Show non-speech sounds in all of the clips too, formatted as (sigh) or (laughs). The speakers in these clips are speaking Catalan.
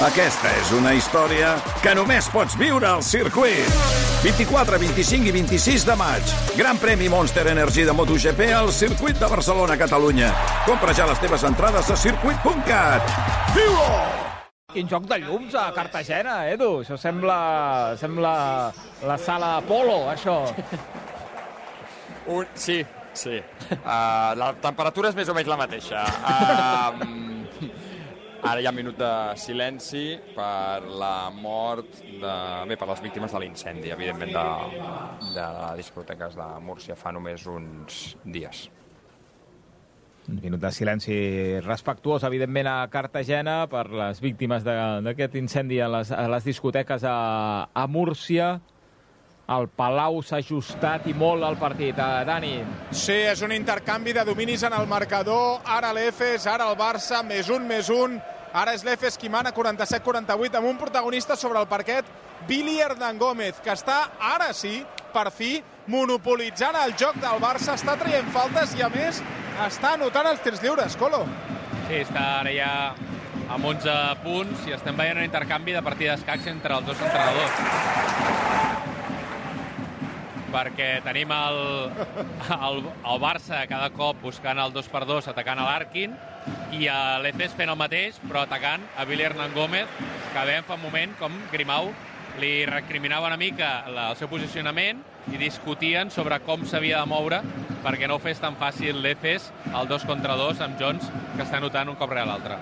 Aquesta és una història que només pots viure al circuit. 24, 25 i 26 de maig. Gran premi Monster Energy de MotoGP al circuit de Barcelona, Catalunya. Compra ja les teves entrades a circuit.cat. Viu-ho! Quin joc de llums a Cartagena, Edu. Això sembla, sembla la sala Apolo, això. Un, sí, sí. Uh, (laughs) la temperatura és més o menys la mateixa. (laughs) Uh, ara hi ha un minut de silenci per la mort de... Bé, per les víctimes de l'incendi, evidentment, de, de les discoteques de Múrcia fa només uns dies. Un minut de silenci respectuós, evidentment, a Cartagena per les víctimes d'aquest incendi a les, a les discoteques a, a Múrcia. El Palau s'ha ajustat i molt al partit. Uh, Dani, Sí, és un intercanvi de dominis en el marcador. Ara l'Efes, ara el Barça, més un, més un. Ara és l'Efes qui mana 47-48 amb un protagonista sobre el parquet, Billy Hernán Gómez, que està, ara sí, per fi, monopolitzant el joc del Barça, està traient faltes i, a més, està anotant els tirs lliures, Colo. Sí, està ara ja amb 11 punts i estem veient un intercanvi de partida d'escacs entre els dos entrenadors. Perquè tenim el, el, el Barça cada cop buscant el 2x2, atacant a l'Arkin, i a l'Efes fent el mateix, però atacant a Billy Hernán Gómez, que veiem fa un moment com Grimau li recriminava una mica la, el seu posicionament i discutien sobre com s'havia de moure perquè no ho fes tan fàcil l'Efes el 2 contra 2 amb Jones, que està notant un cop rere l'altre.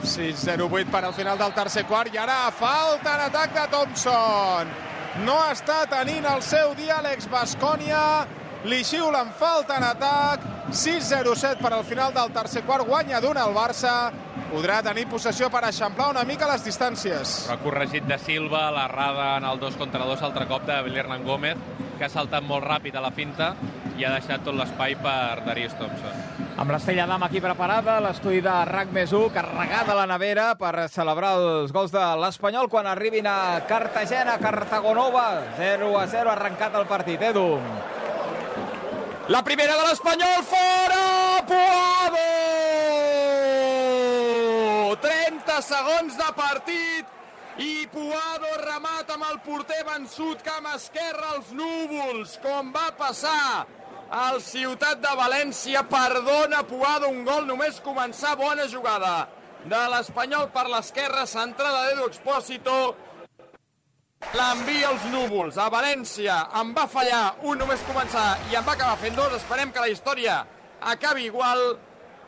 6-0-8 per al final del tercer quart i ara falta en atac de Thompson. No està tenint el seu dia Alex Bascònia. Li xiulen falta en atac. 6-0-7 per al final del tercer quart. Guanya d'una el Barça. Podrà tenir possessió per eixamplar una mica les distàncies. Però ha corregit de Silva, l'errada en el 2 contra 2 altre cop de Billy Hernán Gómez, que ha saltat molt ràpid a la finta i ha deixat tot l'espai per Darius Thompson. Amb l'Estrella d'Am aquí preparada, l'estudi de RAC més 1, carregada la nevera per celebrar els gols de l'Espanyol quan arribin a Cartagena, Cartagonova. 0 a 0, arrencat el partit. Edu. La primera de l'Espanyol, fora! Puado! 30 segons de partit i Puado remata amb el porter vençut camp esquerre als núvols, com va passar al Ciutat de València. Perdona Puado, un gol només començar, bona jugada. De l'Espanyol per l'esquerra, centrada d'Edu Expósito, l'envia als núvols a València. Em va fallar un només començar i em va acabar fent dos. Esperem que la història acabi igual.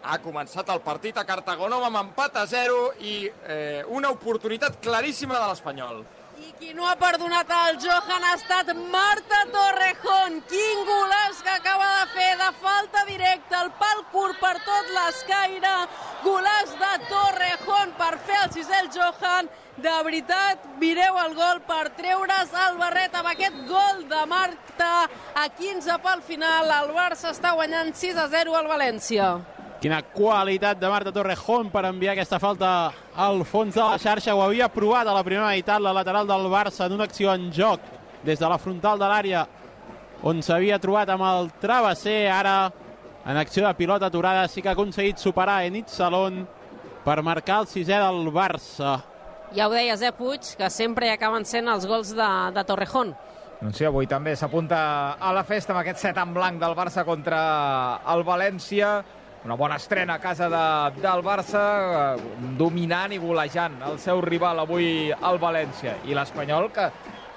Ha començat el partit a Cartagonova amb empat a 0 i eh, una oportunitat claríssima de l'Espanyol I qui no ha perdonat el Johan ha estat Marta Torrejón. Quin golaç que acaba de fer de falta directa, el pal curt per tot l'escaire. Golaç de Torrejón per fer el sisè el Johan. De veritat, mireu el gol per treure's el barret amb aquest gol de Marta a 15 pel final. El Barça està guanyant 6 a 0 al València. Quina qualitat de Marta Torrejón per enviar aquesta falta al fons de la xarxa. Ho havia provat a la primera meitat, la lateral del Barça, en una acció en joc des de la frontal de l'àrea on s'havia trobat amb el travesser. Ara, en acció de pilota aturada, sí que ha aconseguit superar Enit Salón per marcar el sisè del Barça. Ja ho deies, eh, Puig, que sempre hi acaben sent els gols de, de Torrejón. Doncs sí, avui també s'apunta a la festa amb aquest set en blanc del Barça contra el València. Una bona estrena a casa de, del Barça, eh, dominant i golejant el seu rival avui al València. I l'Espanyol, que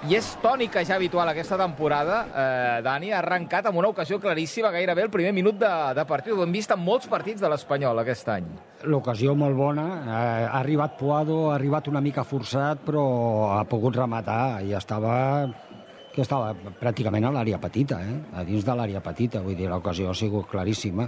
i és tònica ja habitual aquesta temporada, eh, Dani, ha arrencat amb una ocasió claríssima gairebé el primer minut de, de partit. Ho hem vist en molts partits de l'Espanyol aquest any. L'ocasió molt bona, eh, ha arribat Puado, ha arribat una mica forçat, però ha pogut rematar i estava que estava pràcticament a l'àrea petita, eh? a dins de l'àrea petita, vull dir, l'ocasió ha sigut claríssima.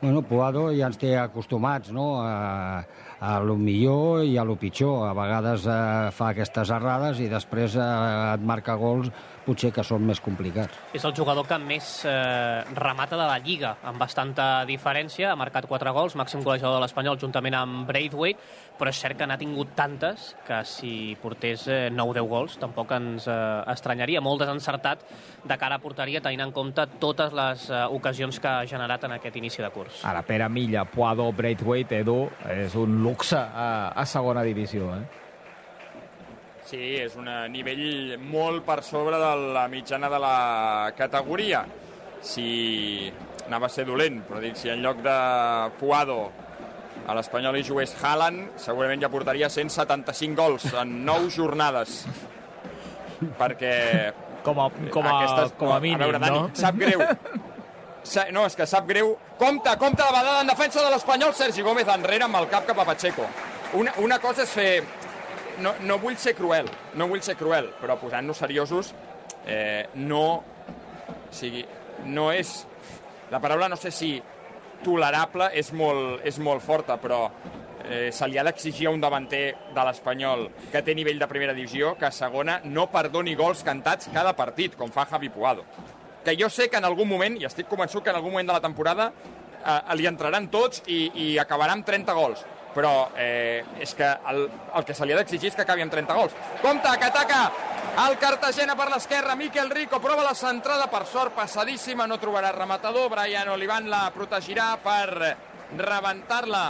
Bueno, Puado ja ens té acostumats no? a, a lo millor i a lo pitjor. A vegades eh, fa aquestes errades i després eh, et marca gols potser que són més complicats. És el jugador que més eh, remata de la Lliga, amb bastanta diferència. Ha marcat 4 gols, màxim golejador de l'Espanyol, juntament amb Braithwaite, però és cert que n'ha tingut tantes que si portés eh, 9-10 gols tampoc ens eh, estranyaria. Molt desencertat de cara a porteria, tenint en compte totes les eh, ocasions que ha generat en aquest inici de curs. Ara, Pere Milla, Puado, Braithwaite, Edu, és un luxe a, a segona divisió, eh? Sí, és un nivell molt per sobre de la mitjana de la categoria. Si anava a ser dolent, però dic, si en lloc de Puado a l'Espanyol hi jugués Haaland, segurament ja portaria 175 gols en 9 jornades. Perquè Com a, com a, aquestes, com a mínim, a veure, Dani, no? sap greu. Sa, no, és que sap greu. Compte, compte la badada en defensa de l'Espanyol, Sergi Gómez enrere amb el cap cap a Pacheco. Una, una cosa és fer... No, no vull ser cruel, no vull ser cruel, però posant-nos seriosos, eh, no... O sigui, no és... La paraula no sé si tolerable és molt, és molt forta, però eh, se li ha d'exigir a un davanter de l'Espanyol que té nivell de primera divisió que a segona no perdoni gols cantats cada partit, com fa Javi Puado. Que jo sé que en algun moment, i estic convençut que en algun moment de la temporada eh, li entraran tots i, i acabarà amb 30 gols. Però eh, és que el, el que se li ha d'exigir és que acabi amb 30 gols. Compte, que ataca el Cartagena per l'esquerra, Miquel Rico prova la centrada, per sort passadíssima, no trobarà rematador, Brian Olivan la protegirà per rebentar-la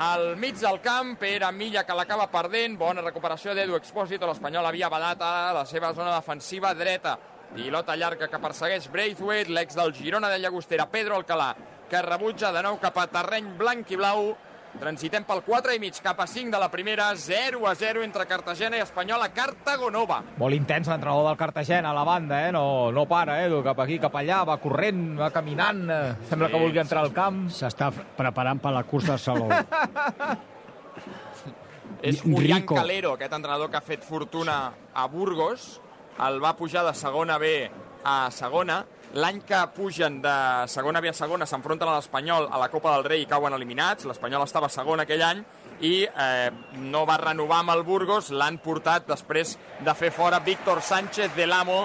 al mig del camp, Pere Milla que l'acaba perdent, bona recuperació d'Edu Expósito, l'Espanyol havia badat a la seva zona defensiva dreta, pilota llarga que persegueix Braithwaite, l'ex del Girona de Llagostera, Pedro Alcalà, que rebutja de nou cap a terreny blanc i blau, Transitem pel 4 i mig cap a 5 de la primera, 0 a 0 entre Cartagena i Espanyol a Cartagonova. Molt intens l'entrenador del Cartagena a la banda, eh? No, no para, eh? Cap aquí, cap allà, va corrent, va caminant, eh? sembla Sí, que vulgui entrar al camp. S'està preparant per la cursa al Salou. (laughs) És Julián Rico. Calero, aquest entrenador que ha fet fortuna a Burgos. El va pujar de segona B a segona. L'any que pugen de segona B a segona s'enfronten a l'Espanyol a la Copa del Rei i cauen eliminats. L'Espanyol estava segon aquell any i eh, no va renovar amb el Burgos. L'han portat després de fer fora Víctor Sánchez de l'Amo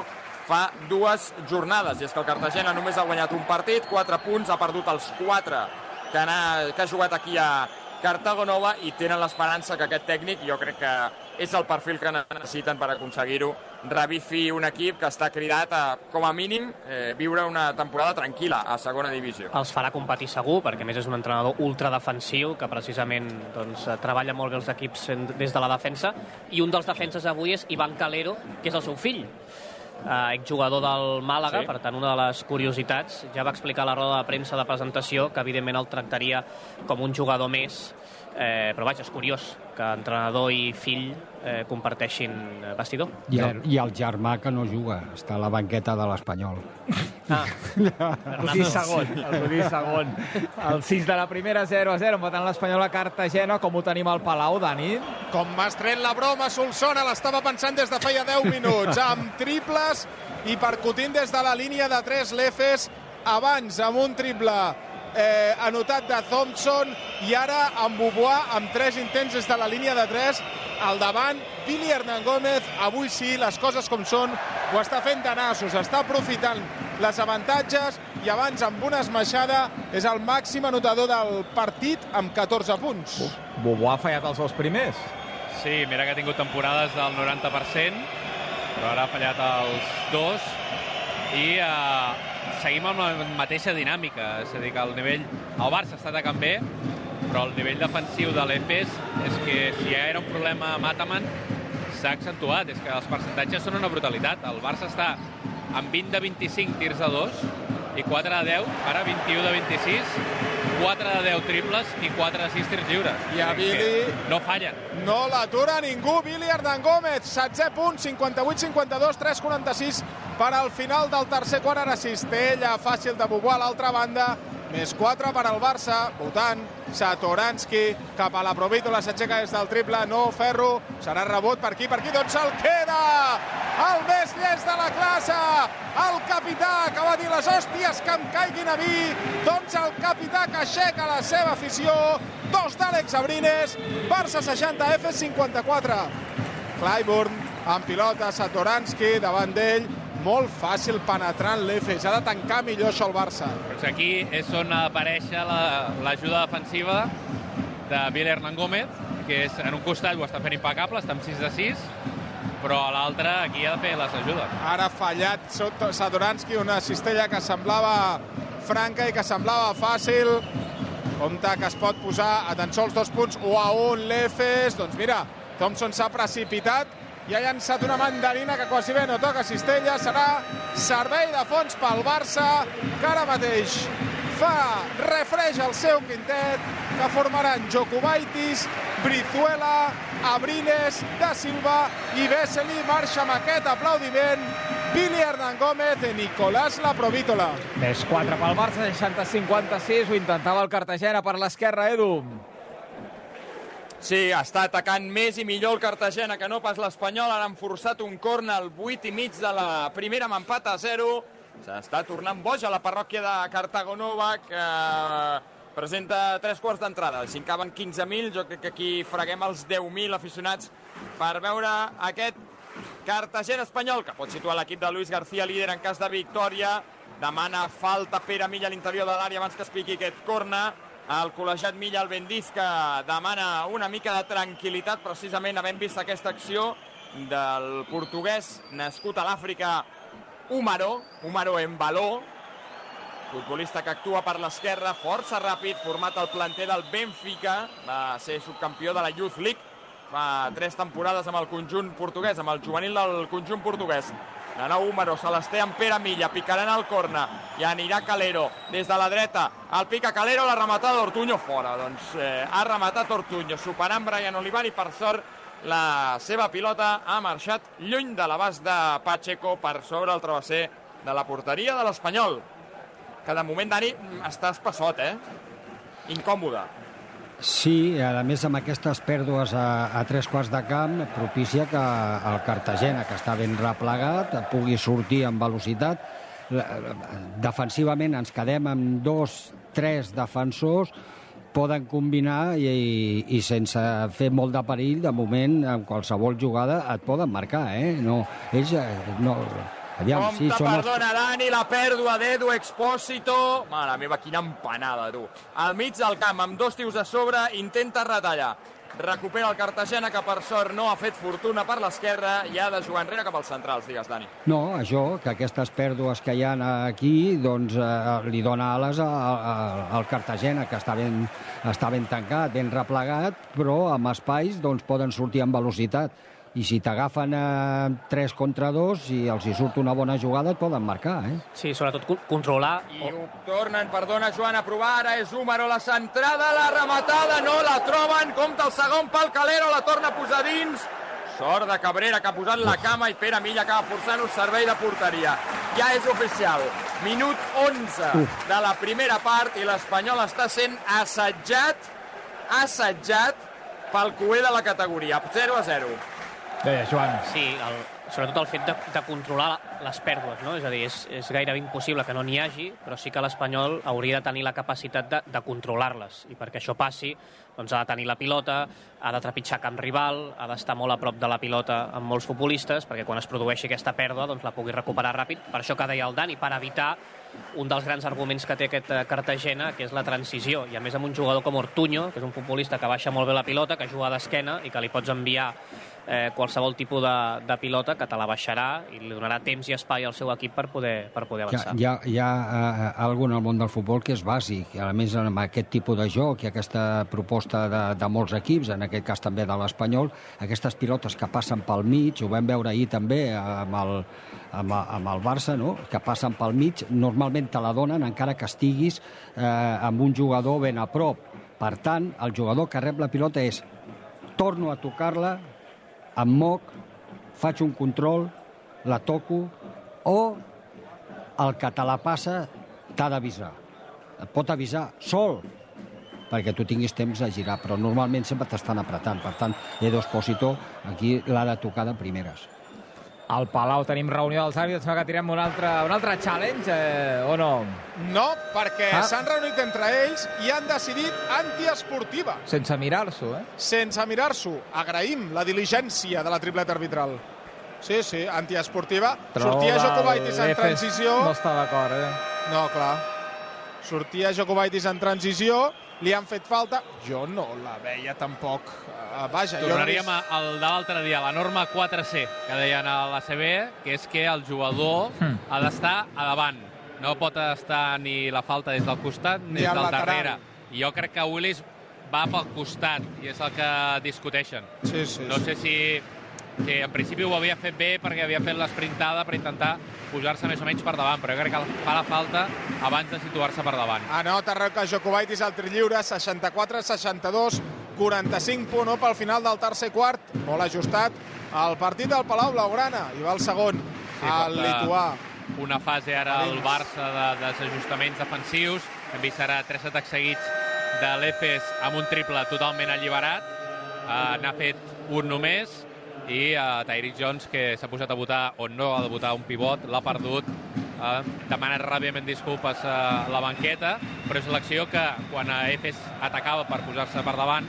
fa dues jornades. I és que el Cartagena només ha guanyat un partit, 4 punts, ha perdut els 4 que, ha, que ha jugat aquí a Cartago Nova i tenen l'esperança que aquest tècnic, jo crec que és el perfil que necessiten per aconseguir-ho, revifi un equip que està cridat a, com a mínim, eh, viure una temporada tranquil·la a segona divisió. Els farà competir segur, perquè més és un entrenador ultradefensiu, que precisament doncs, treballa molt bé els equips des de la defensa, i un dels defenses avui és Ivan Calero, que és el seu fill, eh, exjugador del Màlaga, Sí. per tant, una de les curiositats. Ja va explicar a la roda de premsa de presentació que, evidentment, el tractaria com un jugador més, eh, però vaja, és curiós que entrenador i fill eh, comparteixin eh, vestidor. I el, I el germà que no juga, està a la banqueta de l'Espanyol. (laughs) Ah, El cosí segon, el cosí segon. El 6 de la primera, 0 a 0, empatant l'Espanyol a Cartagena. Com ho tenim al Palau, Dani? Com m'has tret la broma, Solsona, l'estava pensant des de feia 10 minuts, amb triples i percutint des de la línia de 3 l'Efes, abans amb un triple eh, anotat de Thompson i ara amb Bobois, amb 3 intents des de la línia de 3, al davant, Billy Hernán Gómez, avui sí, les coses com són, ho està fent de nassos, està aprofitant les avantatges i abans amb una esmaixada és el màxim anotador del partit amb 14 punts. Bobo ha fallat els dos primers. Sí, mira que ha tingut temporades del 90%, però ara ha fallat els dos. I eh, seguim amb la mateixa dinàmica, és a dir, que el nivell... El Barça està atacant bé, però el nivell defensiu de l'Efes és que si ja era un problema amb Ataman, s'ha accentuat, és que els percentatges són una brutalitat. El Barça està amb 20 de 25 tirs a 2 i 4 de 10, ara 21 de 26, 4 de 10 triples i 4 de 6 tirs lliures. I a Billy- No fallen. No l'atura ningú, Billy Hernán Gómez, 16 punts, 58-52, 3-46 per al final del tercer quart, ara cistella fàcil de Bobois a l'altra banda, més 4 per al Barça, votant Satoranski cap a la Provítola, s'aixeca des del triple, no Ferro, serà rebot per aquí, per aquí, doncs se'l queda! El més llest de la classe, el capità que va dir les hòsties que em caiguin a mi, doncs el capità que aixeca la seva afició, dos d'Àlex Abrines, Barça 60, F 54. Clyburn amb pilota, Satoranski davant d'ell, molt fàcil penetrant l'Efes, ha de tancar millor això el Barça. Doncs aquí és on apareix la- l'ajuda defensiva de Billy Hernán Gómez, que és, en un costat ho està fent impecable, està amb 6 de 6, però a l'altre aquí ha de fer les ajudes. Ara ha fallat Satoranski, una cistella que semblava franca i que semblava fàcil. Compte que es pot posar a tan sols dos punts o a un l'Efes. Doncs mira, Thompson s'ha precipitat i ha llançat una mandarina que quasi bé no toca cistella. Serà servei de fons pel Barça, que ara mateix fa refreix el seu quintet, que formaran Jokubaitis, Brizuela, Abrines, Da Silva i Vesely. Marxa amb aquest aplaudiment Billy Hernán Gómez de Nicolás Laprovítola. Més 4 pel Barça, 60-56. Ho intentava el Cartagena per l'esquerra, Edu. Sí, està atacant més i millor el Cartagena que no pas l'Espanyol. Han forçat un corna al 8 i mig de la primera amb empat a 0. S'està tornant boig a la parròquia de Cartagonova, que presenta tres quarts d'entrada. Si en caben 15.000, jo crec que aquí freguem els 10.000 aficionats per veure aquest Cartagena espanyol, que pot situar l'equip de Luis García líder en cas de victòria. Demana falta Pere Milla a l'interior de l'àrea abans que es piqui aquest corna. El col·legiat Milla el Bendís que demana una mica de tranquil·litat precisament havent vist aquesta acció del portuguès nascut a l'Àfrica Umaro, Umaro en baló, futbolista que actua per l'esquerra, força ràpid, format al planter del Benfica, va ser subcampió de la Youth League fa tres temporades amb el conjunt portuguès, amb el juvenil del conjunt portuguès. De nou Umaro, Celesté amb Pere Milla, picaran al corna i anirà Calero des de la dreta. El pica Calero, la rematada d'Ortuño fora. Doncs eh, ha rematat Ortuño, superant Brian Olivari, per sort la seva pilota ha marxat lluny de l'abast de Pacheco per sobre el travesser de la porteria de l'Espanyol. Que de moment, Dani, està espassot, eh? Incòmode. Sí, a més amb aquestes pèrdues a, a tres quarts de camp propicia que el Cartagena, que està ben replegat, pugui sortir amb velocitat. Defensivament ens quedem amb dos, tres defensors, poden combinar i, i, i sense fer molt de perill, de moment, en qualsevol jugada et poden marcar, eh? No, ells eh, no, Aviam, Compte, sí, som perdona, els... Dani, la pèrdua d'Edu Expósito. Mare meva, quina empanada, tu. Al mig del camp, amb dos tios a sobre, intenta retallar. Recupera el Cartagena, que per sort no ha fet fortuna per l'esquerra i ha de jugar enrere cap als centrals, digues, Dani. No, això, que aquestes pèrdues que hi ha aquí, doncs eh, li dona ales a, a, al Cartagena, que està ben, està ben tancat, ben replegat, però amb espais doncs, poden sortir amb velocitat i si t'agafen eh, 3 contra 2 i els hi surt una bona jugada et poden marcar, eh? Sí, sobretot controlar... I ho tornen, perdona Joan, a provar, ara és Húmero, la centrada, la rematada, no la troben, compta el segon pal Calero, la torna a posar dins, Sort de Cabrera que ha posat la cama i Pere Milla acaba forçant un servei de porteria. Ja és oficial. Minut 11 Uf. de la primera part i l'Espanyol està sent assetjat, assetjat pel cué de la categoria. 0 a 0. Deia, Joan. Sí, el, sobretot el fet de, de controlar les pèrdues, no? És a dir, és, és gairebé impossible que no n'hi hagi, però sí que l'Espanyol hauria de tenir la capacitat de, de controlar-les. I perquè això passi, doncs ha de tenir la pilota, ha de trepitjar camp rival, ha d'estar molt a prop de la pilota amb molts futbolistes, perquè quan es produeixi aquesta pèrdua doncs la pugui recuperar ràpid. Per això que deia el Dani, per evitar un dels grans arguments que té aquest eh, Cartagena, que és la transició. I a més amb un jugador com Ortuño, que és un futbolista que baixa molt bé la pilota, que juga d'esquena i que li pots enviar eh, qualsevol tipus de, de pilota que te la baixarà i li donarà temps i espai al seu equip per poder, per poder avançar. Hi ha, hi ha, hi ha uh, algun al món del futbol que és bàsic, a més amb aquest tipus de joc i aquesta proposta de, de molts equips, en aquest cas també de l'Espanyol, aquestes pilotes que passen pel mig, ho vam veure ahir també amb el, amb, amb el Barça, no? que passen pel mig, normalment te la donen encara que estiguis eh, amb un jugador ben a prop. Per tant, el jugador que rep la pilota és torno a tocar-la, em moc, faig un control, la toco, o el que te la passa t'ha d'avisar. Et pot avisar sol, perquè tu tinguis temps de girar, però normalment sempre t'estan apretant. Per tant, Edo Espósito aquí l'ha de tocar de primeres. Al Palau tenim reunió dels àrbits, que tirem un altre, un altre challenge, eh, o no? No, perquè ah. s'han reunit entre ells i han decidit antiesportiva. Sense mirar-s'ho, eh? Sense mirar-s'ho. Agraïm la diligència de la tripleta arbitral. Sí, sí, antiesportiva. Trobo Sortia Jokubaitis en transició. No està d'acord, eh? No, clar. Sortia Jokubaitis en transició, li han fet falta. Jo no la veia tampoc uh, vaja, Tornaríem jo al de l'altre dia, la norma 4C, que deien a l'ACB, que és que el jugador mm. ha d'estar a davant. no pot estar ni la falta des del costat ni Ni des del darrere. I jo crec que Willis va pel costat i és el que discuteixen. Sí, sí, No sí. sé si, si en principi ho havia fet bé perquè havia fet l'esprintada per intentar pujar-se més o menys per davant, però jo crec que fa la falta abans de situar-se per davant. Anota Roca Jokubaitis al tir lliure, 64-62, 45-1 pel final del tercer quart, molt ajustat. El partit del Palau Blaugrana, i va el segon, Sí, el porta lituà. Una fase ara al Barça de desajustaments defensius. Hem vist ara tres atacs seguits de l'Efes amb un triple totalment alliberat. Uh, N'ha fet un només i uh, Tyreek Jones, que s'ha posat a votar o no ha de votar un pivot, l'ha perdut. Uh, demana ràbiament disculpes a la banqueta, però és l'acció que quan a Efes atacava per posar-se per davant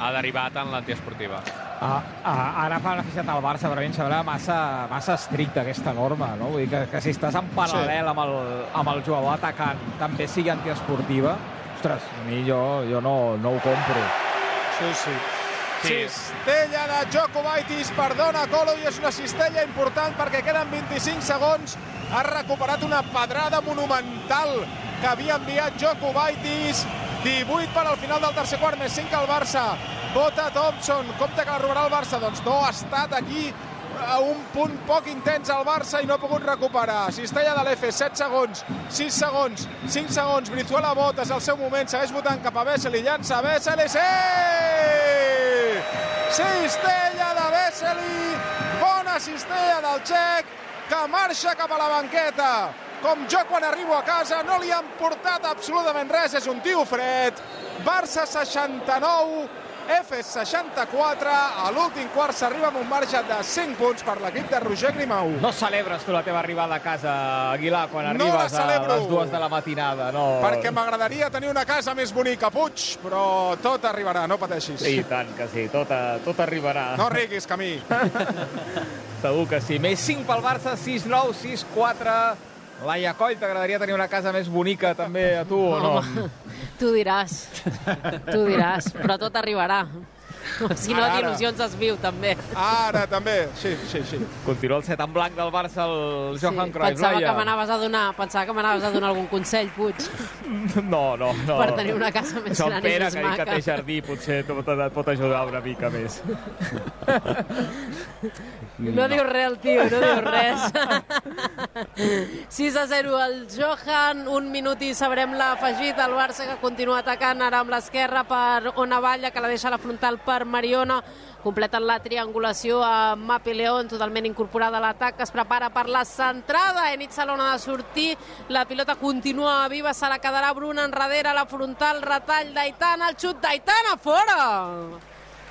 ha derivat en l'antiesportiva. Ah, ah, ara fa l'aficionat al Barça, però a mi em sembla massa, massa estricta aquesta norma, no? Vull dir que, que si estàs en paral·lel sí. amb, el, amb el jugador atacant també sigui antiesportiva, ostres, a mi jo, jo no, no ho compro. Sí, sí. Sí. Cistella de Jokubaitis, perdona Colo, i és una cistella important perquè queden 25 segons. Ha recuperat una pedrada monumental que havia enviat Jokubaitis. 18 per al final del tercer quart, més 5 al Barça. Bota Thompson, compte que la robarà el Barça. Doncs no ha estat aquí a un punt poc intens al Barça i no ha pogut recuperar. Cistella de l'Efe, 7 segons, 6 segons, 5 segons. Brizuela bota, és el seu moment, segueix votant cap a Vesely, llança Vesely, sí! Cistella de Vesely, bona cistella del txec, que marxa cap a la banqueta. Com jo quan arribo a casa no li han portat absolutament res, és un tio fred. Barça 69, Efes 64, a l'últim quart s'arriba amb un marge de 5 punts per l'equip de Roger Grimau. No celebres tu la teva arribada a casa, Aguilar, quan No arribes a les dues de la matinada, no? Perquè m'agradaria tenir una casa més bonica, Puig, però tot arribarà, no pateixis. Sí, tant que sí, tot, eh, tot arribarà. No riguis, Camí. (laughs) Segur que sí. Més 5 pel Barça, 6-9, 6-4. Laia Coll, t'agradaria tenir una casa més bonica també a tu o no? Home, tu diràs, tu diràs, però tot arribarà. Si no, Ara, d'il·lusions es viu, també. Ara, també. Sí, sí, sí. Continua el set en blanc del Barça, el Johan Cruyff. pensava Laia. que m'anaves a donar, pensava que m'anaves a donar algun consell, Puig, (laughs) No, no, no. per tenir una casa més gran i més que dic que maca. té jardí, potser et pot, et pot ajudar una mica més. (laughs) No diu res el tio, no diu res. (laughs) 6 a 0 el Johan, un minut i sabrem l'afegit. El Barça que continua atacant ara amb l'esquerra per Ona Valla, que la deixa a la frontal per Mariona. Completen la triangulació a Mapi León, totalment incorporada a l'atac, es prepara per la centrada. Enit Salona de sortir, la pilota continua viva, se la quedarà Bruna enrere, la frontal, retall d'Aitana, el xut d'Aitana, fora!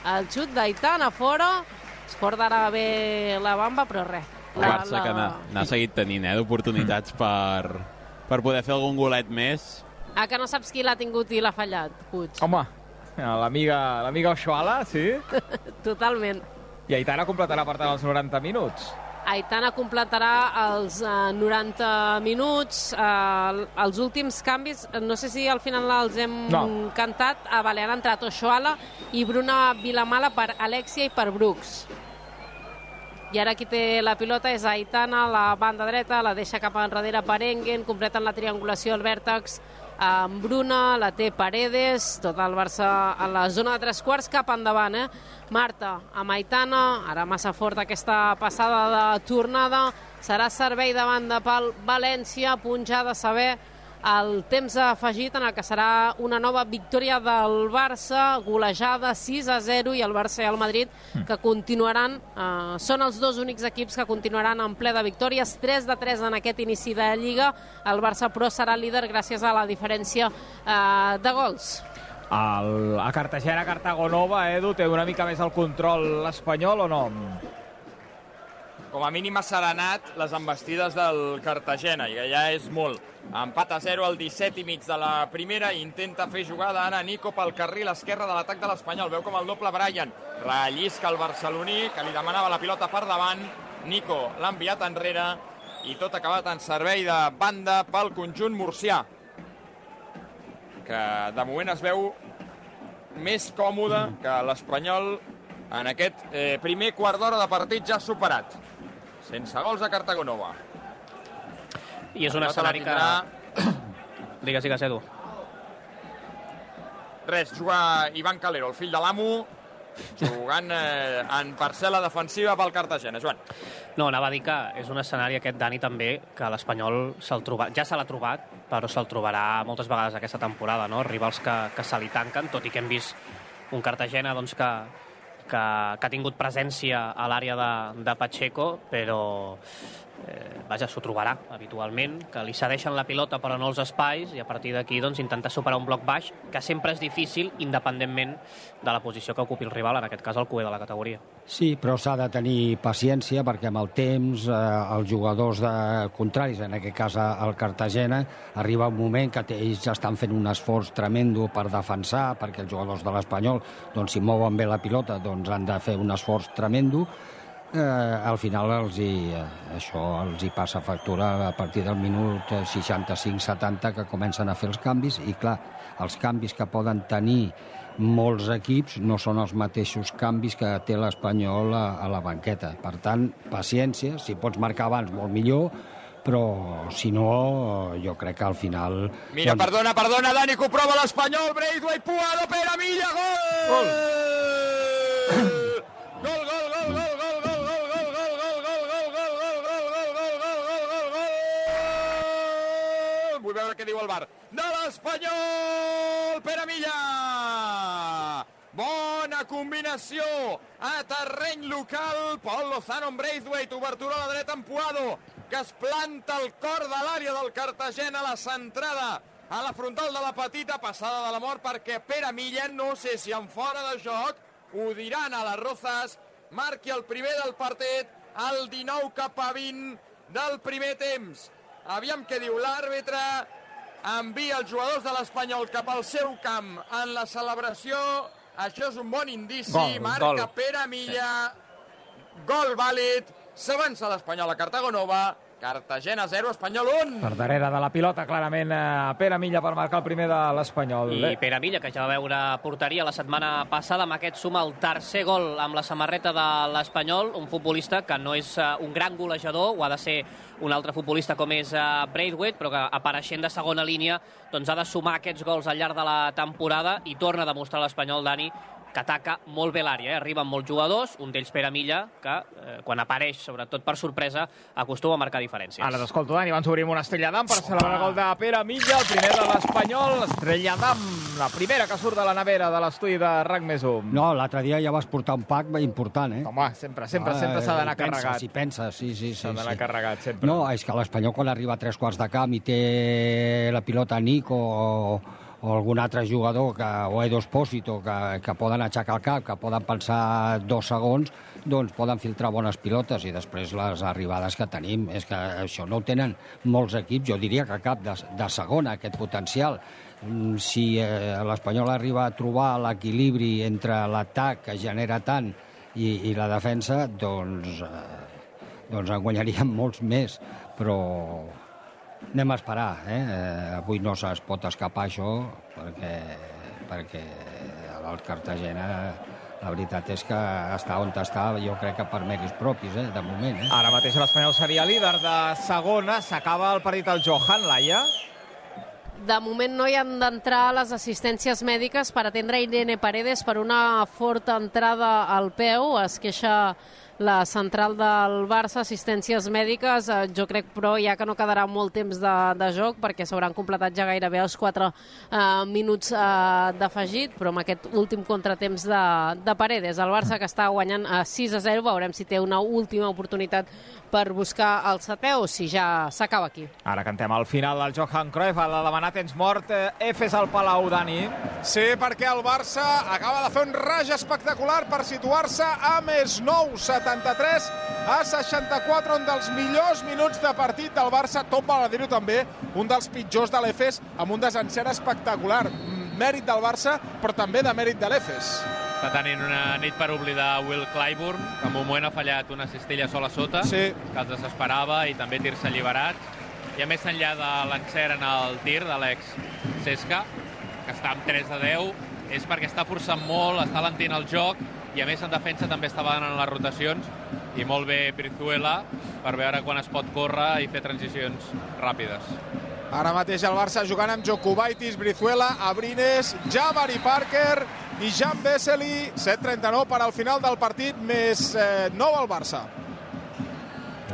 El xut d'Aitana fora, es portarà bé la bamba, però res. El Barça que n'ha n'ha seguit tenint eh, d'oportunitats (clears throat) per, per poder fer algun golet més. Ah, que no saps qui l'ha tingut i l'ha fallat, Puig. Home, l'amiga l'amiga Oshuala, sí? (laughs) Totalment. I Aitana completarà, per tant, els 90 minuts. Aitana completarà els eh, 90 minuts. Eh, els últims canvis, no sé si al final els hem No. cantat. A vale, han entrat Oshoala i Bruna Vilamala per Alexia i per Brooks. I ara qui té la pilota és Aitana, la banda dreta, la deixa cap enrere per Engen, completen la triangulació al vèrtex amb Bruna, la té Paredes, tot el Barça a la zona de tres quarts cap endavant, eh? Marta, amb Aitana, ara massa fort aquesta passada de tornada, serà servei de pal València, a punt ja de saber el temps afegit en el que serà una nova victòria del Barça, golejada 6 a 0 i el Barça i el Madrid que continuaran, eh, són els dos únics equips que continuaran en ple de victòries, 3 de 3 en aquest inici de Lliga, el Barça però serà líder gràcies a la diferència eh, de gols. El, a Cartagena, Cartago Nova, Edu, té una mica més el control l'espanyol o no? Com a mínim ha serenat les embestides del Cartagena, i ja és molt. Empat a 0 al 17 i mig de la primera, intenta fer jugada ara Nico pel carril esquerre de l'atac de l'Espanyol. Veu com el doble Brian rellisca el barceloní, que li demanava la pilota per davant. Nico l'ha enviat enrere, i tot acabat en servei de banda pel conjunt murcià, que de moment es veu més còmode que l'Espanyol en aquest eh, primer quart d'hora de partit ja superat. Sense gols a Cartago Nova. I és un escenari que... tindrà- Digues, digues, Edu. Res, juga Ivan Calero, el fill de l'amo, jugant eh, en parcel·la defensiva pel Cartagena. Joan. No, anava a dir que és un escenari aquest, Dani, també, que l'Espanyol se'l troba... ja se l'ha trobat, però se'l trobarà moltes vegades aquesta temporada, no? Rivals que, que se li tanquen, tot i que hem vist un Cartagena doncs, que, que, que ha tingut presència a l'àrea de, de Pacheco, però eh, vaja, s'ho trobarà habitualment, que li cedeixen la pilota però no els espais i a partir d'aquí doncs, intentar superar un bloc baix, que sempre és difícil independentment de la posició que ocupi el rival, en aquest cas el cué de la categoria. Sí, però s'ha de tenir paciència perquè amb el temps eh, els jugadors de contraris, en aquest cas el Cartagena, arriba un moment que ells estan fent un esforç tremendo per defensar, perquè els jugadors de l'Espanyol, doncs, si mouen bé la pilota, doncs han de fer un esforç tremendo. Eh, al final els hi, eh, això els hi passa factura a partir del minut eh, 65-70 que comencen a fer els canvis i clar, els canvis que poden tenir molts equips no són els mateixos canvis que té l'Espanyol a, a la banqueta. Per tant, paciència, si pots marcar abans molt millor, però si no, jo crec que al final... Mira, perdona, perdona, Dani, que ho prova l'Espanyol, Braithwaite, Puado, Pere Milla, gol! Gol! (clears throat) què diu el bar. De l'Espanyol, Pere Milla! Bona combinació a terreny local. Pol Lozano amb Braithwaite, obertura a la dreta amb Puado, que es planta al cor de l'àrea del Cartagena, la centrada a la frontal de la petita, passada de la mort perquè Pere Milla, no sé si en fora de joc, ho diran a les Rozas, marqui el primer del partit, el 19 cap a 20 del primer temps. Aviam què diu l'àrbitre, envia els jugadors de l'Espanyol cap al seu camp en la celebració. Això és un bon indici. Gol, Marca gol. Pere Milla. Gol vàlid. S'avança l'Espanyol a Cartagonova. Cartagena 0, Espanyol 1. Per darrere de la pilota, clarament, eh, Pere Milla per marcar el primer de l'Espanyol. I Pere Milla, que ja va veure porteria la setmana passada, amb aquest suma el tercer gol amb la samarreta de l'Espanyol, un futbolista que no és eh, un gran golejador, ho ha de ser un altre futbolista com és uh, Braithwaite, però que apareixent de segona línia doncs ha de sumar aquests gols al llarg de la temporada i torna a demostrar l'Espanyol, Dani, que ataca molt bé l'àrea. Eh? Arriben molts jugadors, un d'ells Pere Milla, que eh, quan apareix, sobretot per sorpresa, acostuma a marcar diferències. Ara t'escolto, Dani. Abans obrim una estrella d'am per celebrar el gol de Pere Milla, el primer de l'Espanyol. Estrella d'am, la primera que surt de la nevera de l'estudi de RAC més 1. No, l'altre dia ja vas portar un pack important, eh? Home, sempre, sempre, Ah, sempre s'ha d'anar carregat. Si penses, sí, sí, sí. S'ha d'anar sí. carregat, sempre. No, és que l'Espanyol quan arriba a tres quarts de camp i té la pilota Nico o, o algun altre jugador, que, o Edo Espósito, que, que poden aixecar el cap, que poden pensar dos segons, doncs poden filtrar bones pilotes i després les arribades que tenim. És que això no ho tenen molts equips, jo diria que cap de, de segona, aquest potencial. Mm, Si eh, l'Espanyol arriba a trobar l'equilibri entre l'atac que genera tant i, i la defensa, doncs, eh, doncs en guanyaríem molts més, però anem a esperar. Eh? Eh, avui no es pot escapar això, perquè, perquè el Cartagena la veritat és que està on està, jo crec que per mèrits propis, eh, de moment. Eh? Ara mateix l'Espanyol seria líder de segona. S'acaba el partit al Johan, Laia. De moment no hi han d'entrar les assistències mèdiques per atendre Irene Paredes per una forta entrada al peu. Es queixa la central del Barça, assistències mèdiques. Eh, Jo crec, però, ja que no quedarà molt temps de, de joc perquè s'hauran completat ja gairebé els 4 eh, minuts eh, d'afegit, però amb aquest últim contratemps de, de Paredes. El Barça que està guanyant a 6 a 0, veurem si té una última oportunitat per buscar el setè o si ja s'acaba aquí. Ara cantem al final del Johan Cruyff, ha de demanar temps mort. Eh, Efes al Palau, Dani. Sí, perquè el Barça acaba de fer un raig espectacular per situar-se a més 9, 73 a 64, un dels millors minuts de partit del Barça, tot val a dir-ho també, un dels pitjors de l'Efes, amb un desencert espectacular. Mèrit del Barça, però també de mèrit de l'Efes. Està tenint una nit per oblidar Will Clyburn, que en un moment ha fallat una cistella sola sota, Sí. que els desesperava, i també tirs alliberats. I a més enllà de l'encert en el tir de l'ex Cesca, que està amb 3 de 10, és perquè està forçant molt, està lentint el joc, i a més en defensa també estava en les rotacions i molt bé Brizuela per veure quan es pot córrer i fer transicions ràpides. Ara mateix el Barça jugant amb Jokubaitis, Brizuela, Abrines, Jabari Parker i Jan Vesely. 7'39 per al final del partit, més eh, 9 al Barça.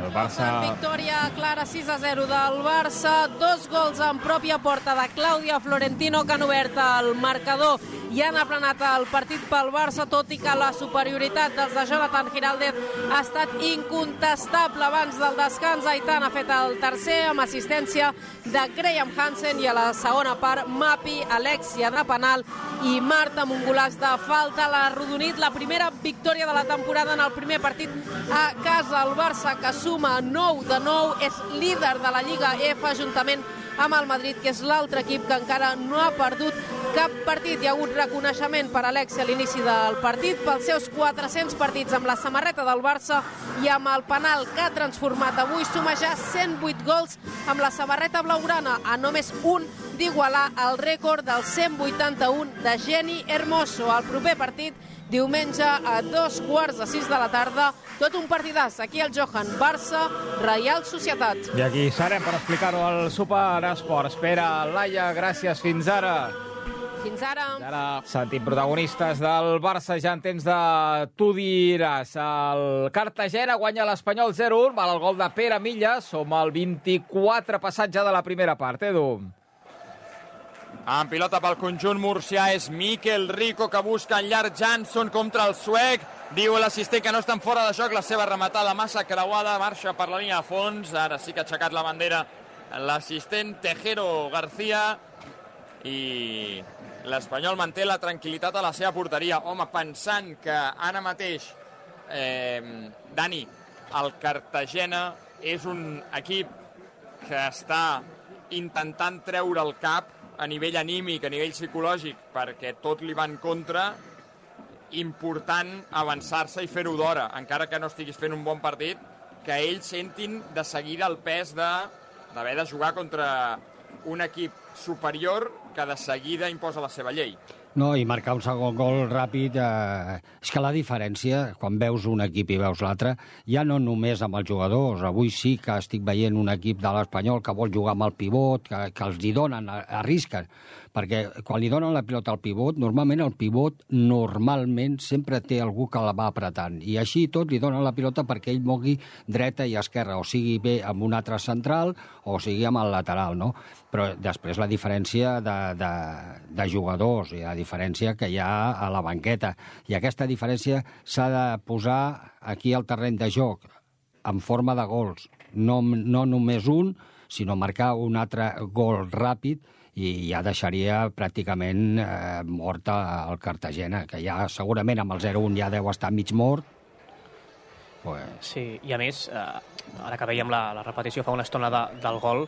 El Barça... Victòria clara 6 a 0 del Barça, dos gols en pròpia porta de Clàudia Florentino que han obert el marcador i han aplanat el partit pel Barça, tot i que la superioritat dels de Jonathan Giraldez ha estat incontestable abans del descans. Aitan ha fet el tercer amb assistència de Graham Hansen i a la segona part Mapi, Alexia de penal i Marta golaç de falta. L'ha arrodonit la primera victòria de la temporada en el primer partit a casa. El Barça que suma 9 de 9 és líder de la Lliga F juntament amb el Madrid, que és l'altre equip que encara no ha perdut cap partit. Hi ha hagut reconeixement per Alexi a l'inici del partit pels seus 400 partits amb la samarreta del Barça i amb el penal que ha transformat avui suma ja 108 gols amb la samarreta blaugrana a només un d'igualar el rècord del 181 de Geni Hermoso. El proper partit diumenge a dos quarts de sis de la tarda. Tot un partidàs aquí al Johan Barça, Reial Societat. I aquí serem per explicar-ho al Super Esport. Espera, Laia, gràcies. Fins ara. Fins ara. Ara sentim protagonistes del Barça ja en temps de tu diràs. El Cartagena guanya l'Espanyol 0-1, val el gol de Pere Milla. Som al 24 passat ja de la primera part, Edu. En pilota pel conjunt murcià és Miquel Rico que busca en llarg Jansson contra el suec. Diu l'assistent que no estan fora de joc, la seva rematada massa creuada, marxa per la línia de fons. Ara sí que ha aixecat la bandera l'assistent Tejero García i l'Espanyol manté la tranquil·litat a la seva porteria. Home, pensant que ara mateix, eh, Dani, el Cartagena és un equip que està intentant treure el cap a nivell anímic, a nivell psicològic, perquè tot li va en contra, important avançar-se i fer-ho d'hora, encara que no estiguis fent un bon partit, que ells sentin de seguida el pes de d'haver de jugar contra un equip superior que de seguida imposa la seva llei. No, i marcar un segon gol ràpid... Eh, és que la diferència, quan veus un equip i veus l'altre, ja no només amb els jugadors. Avui sí que estic veient un equip de l'Espanyol que vol jugar amb el pivot, que, que els hi donen, arrisquen. Perquè quan li donen la pilota al pivot, normalment el pivot normalment sempre té algú que la va apretant. I així tot li donen la pilota perquè ell mogui dreta i esquerra, o sigui bé amb un altre central o sigui amb el lateral, no? Però després la diferència de, de, de jugadors i la diferència que hi ha a la banqueta. I aquesta diferència s'ha de posar aquí al terreny de joc, en forma de gols. No, no només un, sinó marcar un altre gol ràpid i ja deixaria pràcticament eh, morta el Cartagena, que ja segurament amb el 0-1 ja deu estar mig mort, Pues... Sí, i a més, eh, ara que veiem la, la repetició fa una estona de, del gol,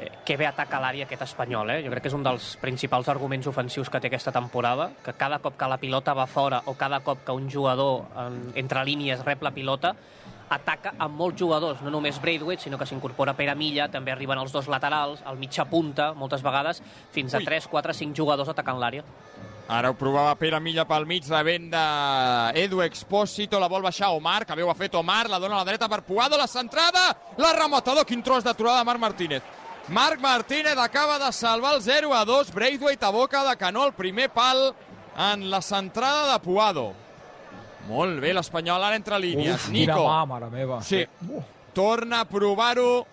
eh, que bé ataca l'àrea aquest espanyol, eh? Jo crec que és un dels principals arguments ofensius que té aquesta temporada, que cada cop que la pilota va fora o cada cop que un jugador en, entre línies rep la pilota, ataca amb molts jugadors, no només Braithwaite, sinó que s'incorpora Pere Milla, també arriben els dos laterals, el mitja punta, moltes vegades, fins a Ui. 3, 4, 5 jugadors atacant l'àrea. Ara ho provava Pere Milla pel mig, rebent d'Edu Expósito, la vol baixar Omar, que bé ho ha fet Omar, la dona a la dreta per Puado, la centrada, la rematador, quin tros d'aturada de Marc Martínez. Marc Martínez acaba de salvar el 0 a 2, Braithwaite a boca de canó, el primer pal en la centrada de Puado. Molt bé l'Espanyol, ara entre línies. Uf, Nico. Mà, mare meva. Sí. Torna a provar-ho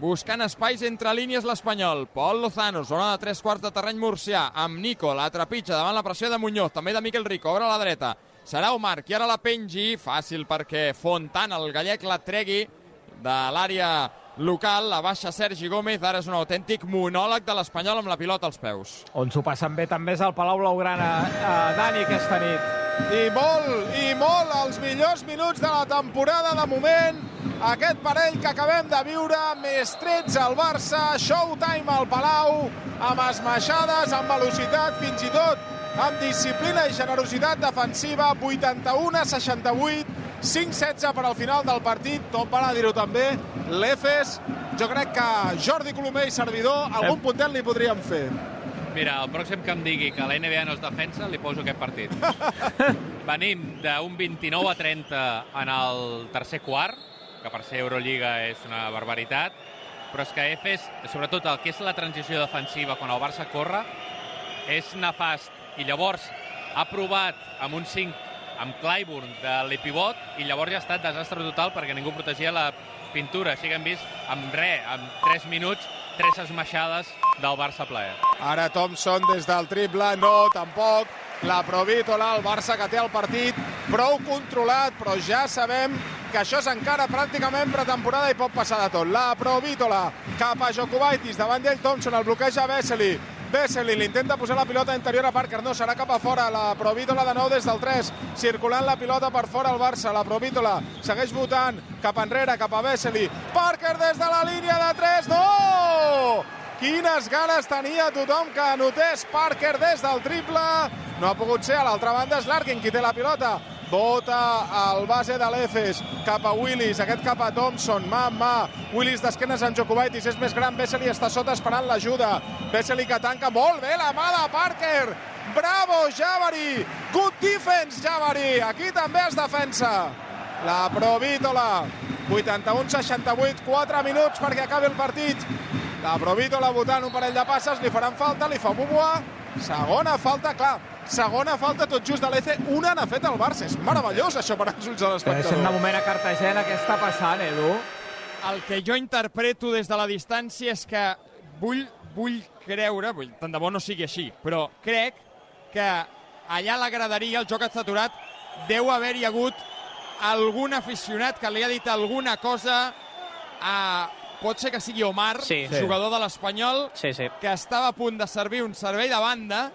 buscant espais entre línies l'Espanyol. Pol Lozano, zona de tres quarts de terreny murcià, amb Nico, la trepitja davant la pressió de Muñoz, també de Miquel Rico, obre a la dreta. Serà Omar, qui ara la pengi, fàcil perquè Fontan, el gallec, la tregui de l'àrea local, la baixa Sergi Gómez, ara és un autèntic monòleg de l'Espanyol amb la pilota als peus. On s'ho passen bé també és el Palau Blaugrana, eh, Dani, aquesta nit. I molt, i molt, els millors minuts de la temporada de moment. Aquest parell que acabem de viure, més 13 al Barça, showtime al Palau, amb esmaixades, amb velocitat, fins i tot amb disciplina i generositat defensiva, 81 a 68, 5-16 per al final del partit, tot per a dir-ho també, l'Efes, jo crec que Jordi Colomer i servidor, algun puntet li podríem fer. Mira, el pròxim que em digui que la NBA no es defensa, li poso aquest partit. (laughs) venim d'un 29 a 30 en el tercer quart, que per ser Euroliga és una barbaritat, però és que Efes, sobretot el que és la transició defensiva quan el Barça corre, és nefast. I llavors ha provat amb un 5 amb Clyburn de l'epivot i llavors ja ha estat desastre total perquè ningú protegia la pintura. Així que hem vist amb res, amb 3 minuts, tres esmaixades del Barça plaer. Ara Thompson des del triple, no, tampoc. La Provítola, el Barça que té el partit prou controlat, però ja sabem que això és encara pràcticament pretemporada i pot passar de tot. La Provítola cap a Jokubaitis, davant d'ell Thompson, el bloqueja Vesely. Vesely l'intenta posar la pilota interior a Parker, no, serà cap a fora. La Provítola de nou des del 3, circulant la pilota per fora el Barça. La Provítola segueix votant cap enrere, cap a Vesely. Parker des de la línia de 3, no! Quines ganes tenia tothom que anotés Parker des del triple. No ha pogut ser, a l'altra banda és Larkin qui té la pilota. Bota al base de l'Efes cap a Willis, aquest cap a Thompson, mà a mà. Willis d'esquenes en Jokubaitis, és més gran, Vesely està sota esperant l'ajuda. Vesely que tanca molt bé la mà de Parker. Bravo, Javari! Good defense, Javari! Aquí també es defensa. La Provítola, 81-68, 4 minuts perquè acabi el partit. La Provítola votant un parell de passes, li faran falta, li fa Bubuà. Segona falta, clar, segona falta tot just de l'EC, una n'ha fet el Barça. És meravellós això per als ulls de Estem de l'espectador. moment a Cartagena, què està passant, Edu? El que jo interpreto des de la distància és que vull, vull creure, vull, tant de bo no sigui així, però crec que allà a la graderia el joc està aturat, deu haver-hi hagut algun aficionat que li ha dit alguna cosa a... Pot ser que sigui Omar, Sí. jugador de l'Espanyol, Sí, sí. que estava a punt de servir un servei de banda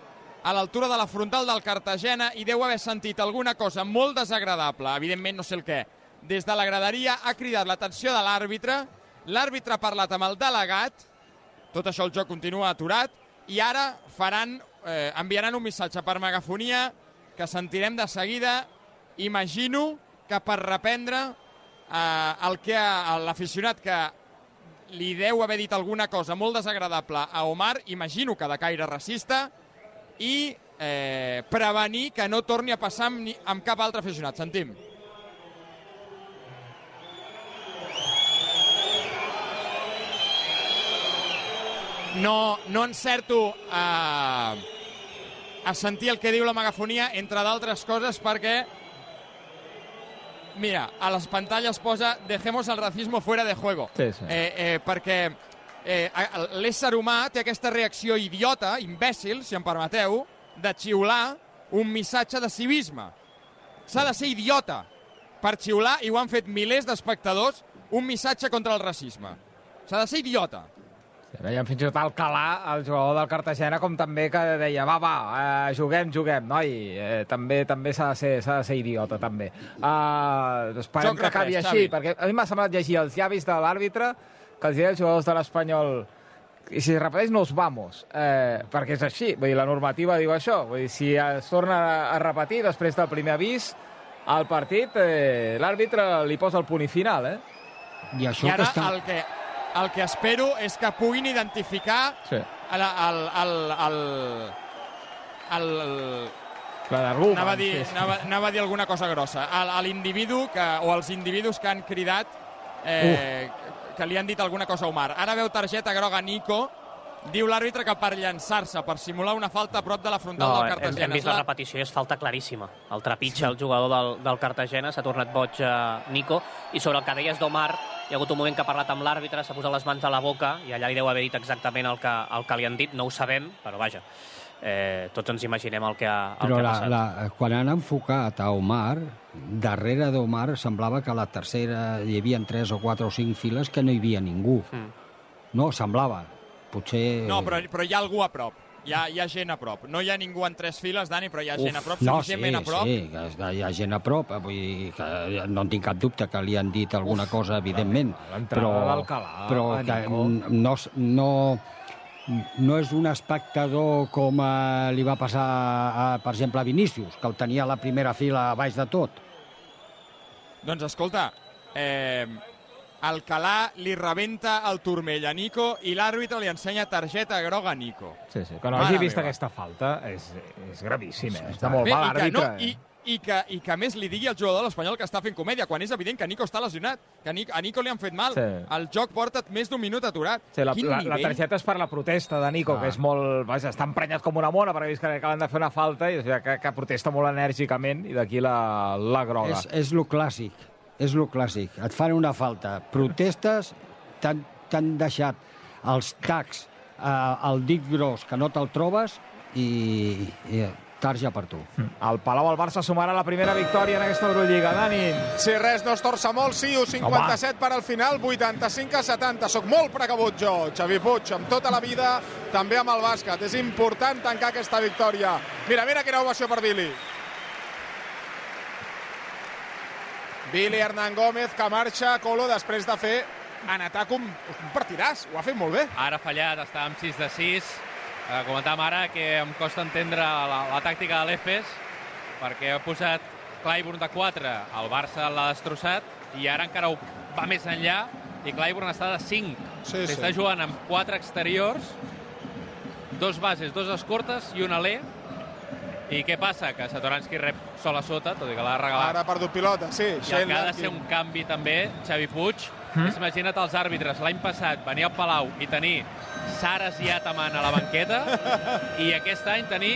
a l'altura de la frontal del Cartagena i deu haver sentit alguna cosa molt desagradable, evidentment no sé el què. Des de la graderia ha cridat l'atenció de l'àrbitre, l'àrbitre ha parlat amb el delegat, tot això el joc continua aturat, i ara faran, eh, enviaran un missatge per megafonia que sentirem de seguida, imagino que per reprendre eh, el que l'aficionat que li deu haver dit alguna cosa molt desagradable a Omar, imagino que de caire racista, i eh, prevenir que no torni a passar amb, ni, amb cap altre aficionat. Sentim. No, no encerto a, a sentir el que diu la megafonia, entre d'altres coses, perquè Mira, a les pantalles posa dejemos el racismo fuera de juego. Sí, sí. Eh, eh, perquè eh, a- l'ésser humà té aquesta reacció idiota, imbècil, si em permeteu, de xiular un missatge de civisme. S'ha de ser idiota per xiular, i ho han fet milers d'espectadors, un missatge contra el racisme. S'ha de ser idiota. Sí, veiem fins i tot Alcalà, el jugador del Cartagena, com també que deia, va, va, eh, juguem, juguem, noi, eh, també també s'ha de, ser, de ser idiota, també. Uh, esperem Joc que acabi així, Xavi. perquè a mi m'ha semblat llegir els llavis de l'àrbitre que els deia els jugadors de l'Espanyol i si es repeteix, nos vamos, eh, perquè és així, vull dir, la normativa diu això, vull dir, si es torna a, repetir després del primer avís, al partit, eh, l'àrbitre li posa el punt i final, eh? I això I ara que està... el que, el que espero és que puguin identificar Sí. el, el, el, el, el, Ruben, anava, a dir, sí, sí. anava, anava a dir alguna cosa grossa. A, a l'individu que, o els individus que han cridat eh, que li han dit alguna cosa a Omar. Ara veu targeta groga Nico, diu l'àrbitre que per llançar-se, per simular una falta a prop de la frontal No, del hem, Cartagena. hem vist la repetició i és falta claríssima. El trepitja el jugador del, del Cartagena, s'ha tornat boig a Nico, i sobre el que deies d'Omar, hi ha hagut un moment que ha parlat amb l'àrbitre, s'ha posat les mans a la boca, i allà li deu haver dit exactament el que, el que li han dit, no ho sabem, però vaja, eh, tots ens imaginem el que ha, el Però que ha la, passat. la, quan han enfocat a Omar, darrere d'Omar semblava que a la tercera hi havia tres o quatre o cinc files que no hi havia ningú. Mm. No, semblava. Potser... No, però, però hi ha algú a prop. Hi ha, hi ha gent a prop. No hi ha ningú en tres files, Dani, però hi ha gent a prop, no, sí, a prop. sí, que hi ha gent a prop, eh, vull dir que no en tinc cap dubte que li han dit alguna cosa, evidentment, l'entrada però, d'Alcalà però a que no, no, no és un espectador com eh, li va passar, a, per exemple, a Vinícius, que el tenia a la primera fila a baix de tot. Doncs escolta, eh, Alcalà li rebenta el turmell a Nico i l'àrbitre li ensenya targeta groga a Nico. Sí, sí, que no Mare hagi vist meva. aquesta falta és, és gravíssim, eh? Sí, Està molt Bé, mal i, que no, l'àrbitre. i, i que, i que a més li digui al jugador de l'Espanyol que està fent comèdia, quan és evident que Nico està lesionat, que a Nico, a Nico li han fet mal. Sí. El joc porta més d'un minut aturat. Sí, la, Quin la, la targeta és per la protesta de Nico, ah. que és molt... Vaja, està emprenyat com una mona, perquè que acaben de fer una falta i o sigui, que, que protesta molt enèrgicament, i d'aquí la, la groga. És, és lo clàssic, és lo clàssic. Et fan una falta, protestes, t'han deixat els tacs eh, al dit gros que no te'l trobes i, i tarja per tu. El Palau al Barça sumarà la primera victòria en aquesta Eurolliga. Dani, Si res no es torça molt, sí, u 57 per al final, 85 a 70. Soc molt precabut jo, Xavi Puig, amb tota la vida, també amb el bàsquet. És important tancar aquesta victòria. Mira, mira quina ovació per Billy. Billy Hernán Gómez, que marxa, Colo, després de fer en atac un, un partidàs. Ho ha fet molt bé. Ara ha fallat, està amb 6 de 6. Eh, comentàvem ara que em costa entendre la, la tàctica de l'Efes, perquè ha posat Clyburn de 4, el Barça l'ha destrossat, i ara encara ho va més enllà, i Clyburn està de 5. Sí, sí. Està jugant amb 4 exteriors, dos bases, dos escortes i un alè, i què passa? Que Satoranski rep sol a sota, tot i que l'ha regalat. Ara ha perdut pilota, sí. I el que ha de ser un canvi també, Xavi Puig, mm? imagina't els àrbitres l'any passat venir al Palau i tenir Saras i Ataman a la banqueta (laughs) i aquest any tenir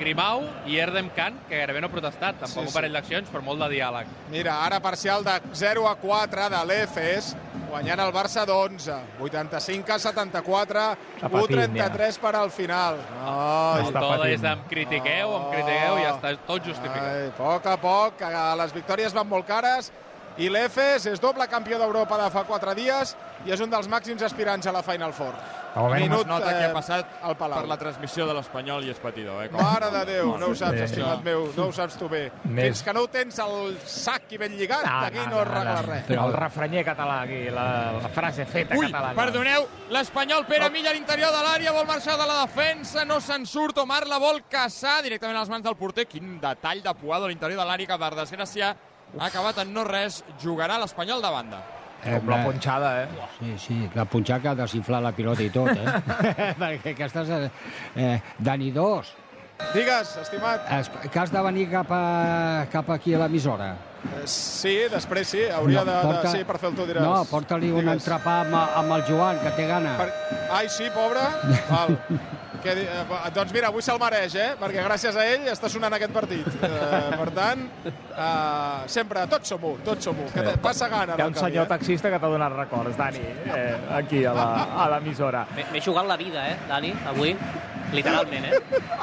Grimau i Erdem Khan, que gairebé no ha protestat, tampoc Sí, un sí. parell d'accions, però molt de diàleg. Mira, ara parcial de 0 a 4 de l'Efes, guanyant el Barça d'11. 85 a 74, Està patint, 1-33 per al final. Ai, El to és em critiqueu, em critiqueu, i ja està tot justificat. ai, a poc a poc, que les victòries van molt cares, i l'Efes és doble campió d'Europa de fa 4 dies i és un dels màxims aspirants a la Final Four. moment, Minut, es nota que eh, ha passat al Palau. per la transmissió de l'Espanyol i és patidor. Eh? Com... Mare de Déu, no ho saps, Sí. estimat meu, no ho saps tu bé. Més- Fins que no ho tens al sac i ben lligat, d'aquí no, es regla res. Però el refrenyer català aquí, la, la frase feta Ui, catalana. perdoneu, l'Espanyol Pere Milla a l'interior de l'àrea, vol marxar de la defensa, no se'n surt, Omar la vol caçar directament a les mans del porter. Quin detall de Puado a l'interior de l'àrea que, per desgràcia, ha acabat en no res. Jugarà l'Espanyol de banda. Com la punxada, eh? Sí, sí, la punxada que ha desinflat la pilota i tot, eh? (laughs) Perquè aquestes... Eh, eh, Dani, dos, Digues, estimat. es, que has de venir cap, a, cap aquí a l'emissora. Eh, Sí, després sí, hauria de, de... Sí, per fer el tu diràs. No, porta-li un entrepà amb, amb el Joan, que té gana. Per... Ai, sí, pobre? Val. (laughs) Que, eh, doncs mira, avui se'l mereix, eh? Perquè gràcies a ell està sonant aquest partit. Eh, per tant, eh, sempre, tots som un, tots som un. Que passa gana. Hi ha un senyor eh? taxista que t'ha donat records, Dani, eh, aquí a la- a l'emissora. M'he jugat la vida, eh, Dani, avui. Literalment, eh?